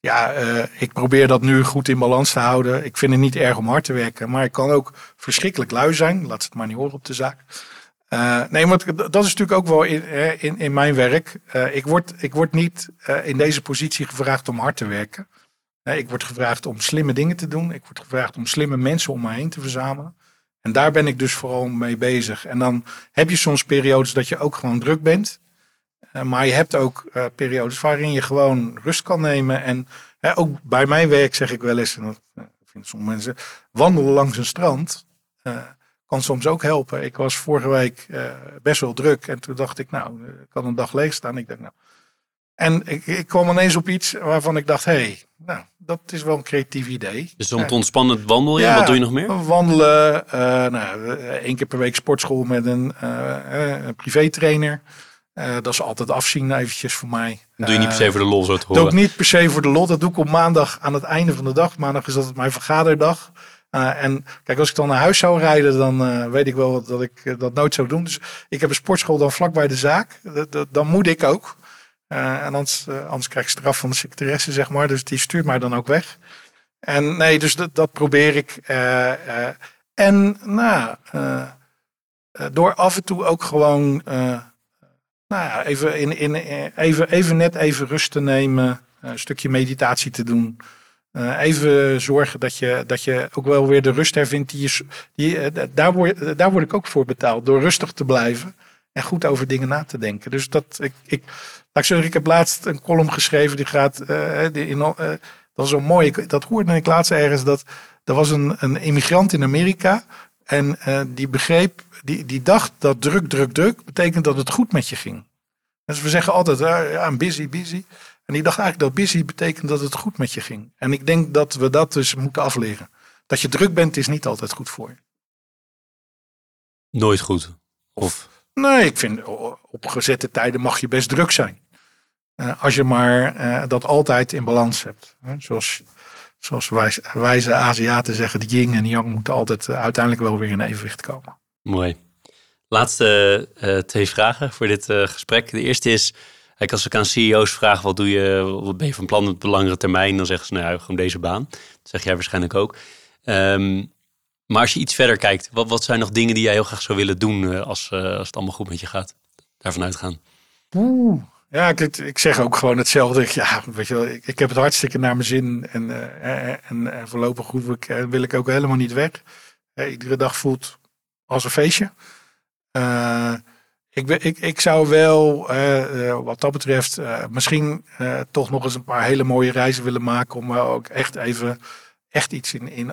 Ja, ik probeer dat nu goed in balans te houden. Ik vind het niet erg om hard te werken. Maar ik kan ook verschrikkelijk lui zijn. Laat het maar niet horen op de zaak. Uh, nee, want dat is natuurlijk ook wel in, in, in mijn werk. Uh, ik, word, ik word niet uh, in deze positie gevraagd om hard te werken. ik word gevraagd om slimme dingen te doen. Ik word gevraagd om slimme mensen om me heen te verzamelen. En daar ben ik dus vooral mee bezig. En dan heb je soms periodes dat je ook gewoon druk bent. maar je hebt ook periodes waarin je gewoon rust kan nemen. En ook bij mijn werk zeg ik wel eens, en dat vinden sommige mensen, wandelen langs een strand kan soms ook helpen. Ik was vorige week uh, best wel druk en toen dacht ik, nou, ik kan een dag leeg staan. Ik denk, nou. En ik, ik kwam ineens op iets waarvan ik dacht, hé, hey, nou, dat is wel een creatief idee. Dus om te ontspannen wandel je, ja, wat doe je nog meer? Wandelen, uh, nou, één keer per week sportschool met een, uh, een privétrainer. dat is altijd afzien eventjes voor mij. Dat doe je niet per se voor de lol zo te horen? Dat doe ik niet per se voor de lol. Dat doe ik op maandag aan het einde van de dag. Maandag is dat mijn vergaderdag. Uh, en kijk, als ik dan naar huis zou rijden, dan uh, weet ik wel dat ik uh, dat nooit zou doen. Dus ik heb een sportschool dan vlak bij de zaak. dan moet ik ook. en anders, anders krijg ik straf van de secretaresse, zeg maar. Dus die stuurt mij dan ook weg. En nee, dus dat, dat probeer ik. en nou, door af en toe ook gewoon, nou even, in, in, even, even net even rust te nemen. Een stukje meditatie te doen. Uh, even zorgen dat je, dat je ook wel weer de rust hervindt. Die je, die, uh, daar, word, daar word ik ook voor betaald. Door rustig te blijven en goed over dingen na te denken. Dus dat ik, ik, ik zeggen, ik heb laatst een column geschreven die gaat. Uh, die in, dat was zo mooi. Dat hoorde ik laatst ergens. Dat er was een, een immigrant in Amerika. En die begreep, die, die dacht dat druk, druk, druk betekent dat het goed met je ging. Dus we zeggen altijd, ja, busy, busy. En ik dacht eigenlijk dat busy betekent dat het goed met je ging. En ik denk dat we dat dus moeten afleren. Dat je druk bent is niet altijd goed voor je. Nooit goed? Of? Nee, ik vind op gezette tijden mag je best druk zijn. Uh, als je maar uh, dat altijd in balans hebt. zoals zoals wijze, wijze Aziaten zeggen, de yin en yang moeten altijd uh, uiteindelijk wel weer in evenwicht komen. Mooi. Laatste twee vragen voor dit gesprek. De eerste is, Kijk, als ik aan CEO's vraag, wat doe je, wat ben je van plan op de langere termijn? Dan zeggen ze, nou ja, gewoon deze baan. Dat zeg jij waarschijnlijk ook. Um, Maar als je iets verder kijkt, wat, wat zijn nog dingen die jij heel graag zou willen doen eh, als, eh, als het allemaal goed met je gaat? Daarvan uitgaan. Oeh. Ja, ik, ik zeg ook gewoon hetzelfde. Ja, weet je wel, ik, ik heb het hartstikke naar mijn zin. En, eh, en, en, voorlopig hoef ik, wil ik ook helemaal niet weg. Iedere dag voelt als een feestje. Eh, ik, ben- ik, ik zou wel, eh, eh, wat dat betreft, eh, misschien toch nog eens een paar hele mooie reizen willen maken. Om wel ook echt even echt iets in. in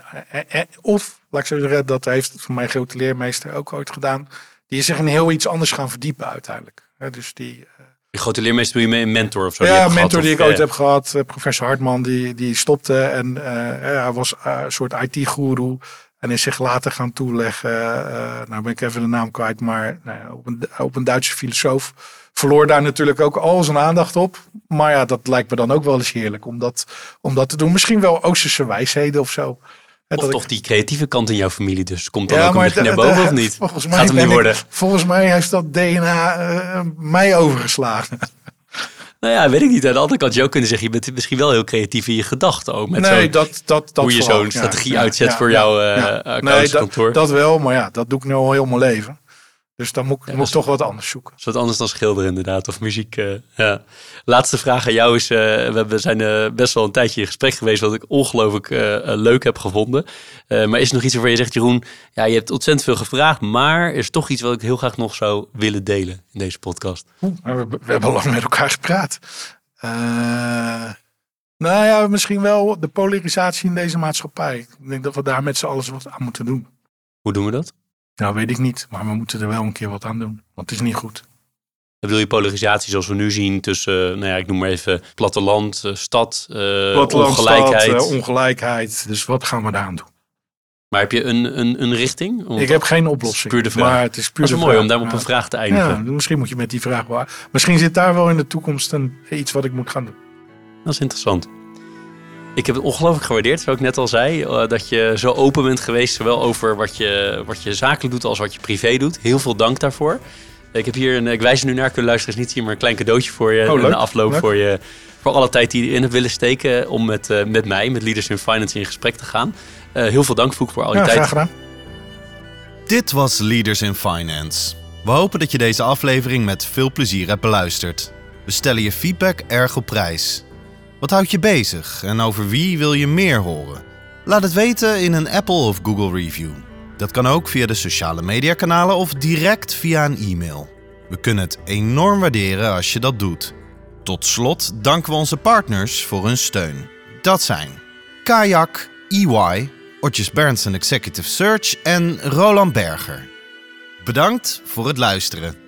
of, laat ik zo zeggen, dat heeft voor mijn grote leermeester ook ooit gedaan. Die is zich in heel iets anders gaan verdiepen uiteindelijk. Dus die, grote leermeester doe je mee een mentor of zo? die ja, een mentor gehad, die of, ik ooit heb gehad, eh, professor Hartman, die, die stopte en hij was een soort IT-goeroe en is zich later gaan toeleggen. eh, nou ben ik even de naam kwijt, maar nou op, een, op een Duitse filosoof. Verloor daar natuurlijk ook al zijn aandacht op. Maar ja, dat lijkt me dan ook wel eens heerlijk om dat, om dat te doen. Misschien wel Oosterse wijsheden of zo. Of dat ik- toch die creatieve kant in jouw familie dus. Komt dan ook een beetje naar boven of niet? Volgens mij, Gaat hem niet ik- worden. volgens mij heeft dat DNA eh, mij overgeslagen. Nou ja, weet ik niet. Aan de andere kant, je ook kunnen zeggen, je bent misschien wel heel creatief in je gedachten ook. Met nee, dat, dat, dat hoe je zo'n strategie uitzet voor jouw, accountskantoor. Nee, dat, dat wel, maar ja, dat doe ik nu al heel mijn leven. Dus dan moet, ik- Ja, moet ik toch wat anders zoeken. is wat anders dan schilderen inderdaad, of muziek. eh, ja. Laatste vraag aan jou is, eh, we zijn eh, best wel een tijdje in gesprek geweest, wat ik ongelooflijk leuk heb gevonden. Maar is er nog iets waarvan je zegt, Jeroen, ja, je hebt ontzettend veel gevraagd, maar er is toch iets wat ik heel graag nog zou willen delen in deze podcast. We, we hebben al lang met elkaar gepraat. Nou ja, misschien wel de polarisatie in deze maatschappij. Ik denk dat we daar met z'n allen wat aan moeten doen. Hoe doen we dat? Nou, weet ik niet, maar we moeten er wel een keer wat aan doen. Want het is niet goed. Bedoel je polarisatie zoals we nu zien tussen, nou ja, ik noem maar even platteland, eh, stad, eh, Platteland, ongelijkheid. stad, eh, ongelijkheid. Dus wat gaan we daaraan doen? maar heb je een, een, een richting? Ik heb geen oplossing. puur de vraag. Maar het is puur dat is mooi vraag. om daarom op een vraag te eindigen. Ja, misschien moet je met die vraag. Misschien zit daar wel in de toekomst een, iets wat ik moet gaan doen. Dat is interessant. Ik heb het ongelooflijk gewaardeerd, zoals ik net al zei, eh, dat je zo open bent geweest, zowel over wat je, wat je zakelijk doet als wat je privé doet. Heel veel dank daarvoor. Ik heb hier, een, ik wijs er nu naar, kunnen luisteraars niet zien, maar een klein cadeautje voor je. Oh, leuk. in de afloop Leuk. voor je, voor alle tijd die je erin hebt willen steken om met, eh, met mij, met Leaders in Finance, in gesprek te gaan. Eh, heel veel dank, Foek, voor al je Ja, tijd. graag gedaan. Dit was Leaders in Finance. We hopen dat je deze aflevering met veel plezier hebt beluisterd. We stellen je feedback erg op prijs. Wat houdt je bezig en over wie wil je meer horen? Laat het weten in een Apple of Google review. Dat kan ook via de sociale mediakanalen of direct via een e-mail. We kunnen het enorm waarderen als je dat doet. Tot slot danken we onze partners voor hun steun. Dat zijn Kayak, EY, Otjes Berndsen Executive Search en Roland Berger. Bedankt voor het luisteren.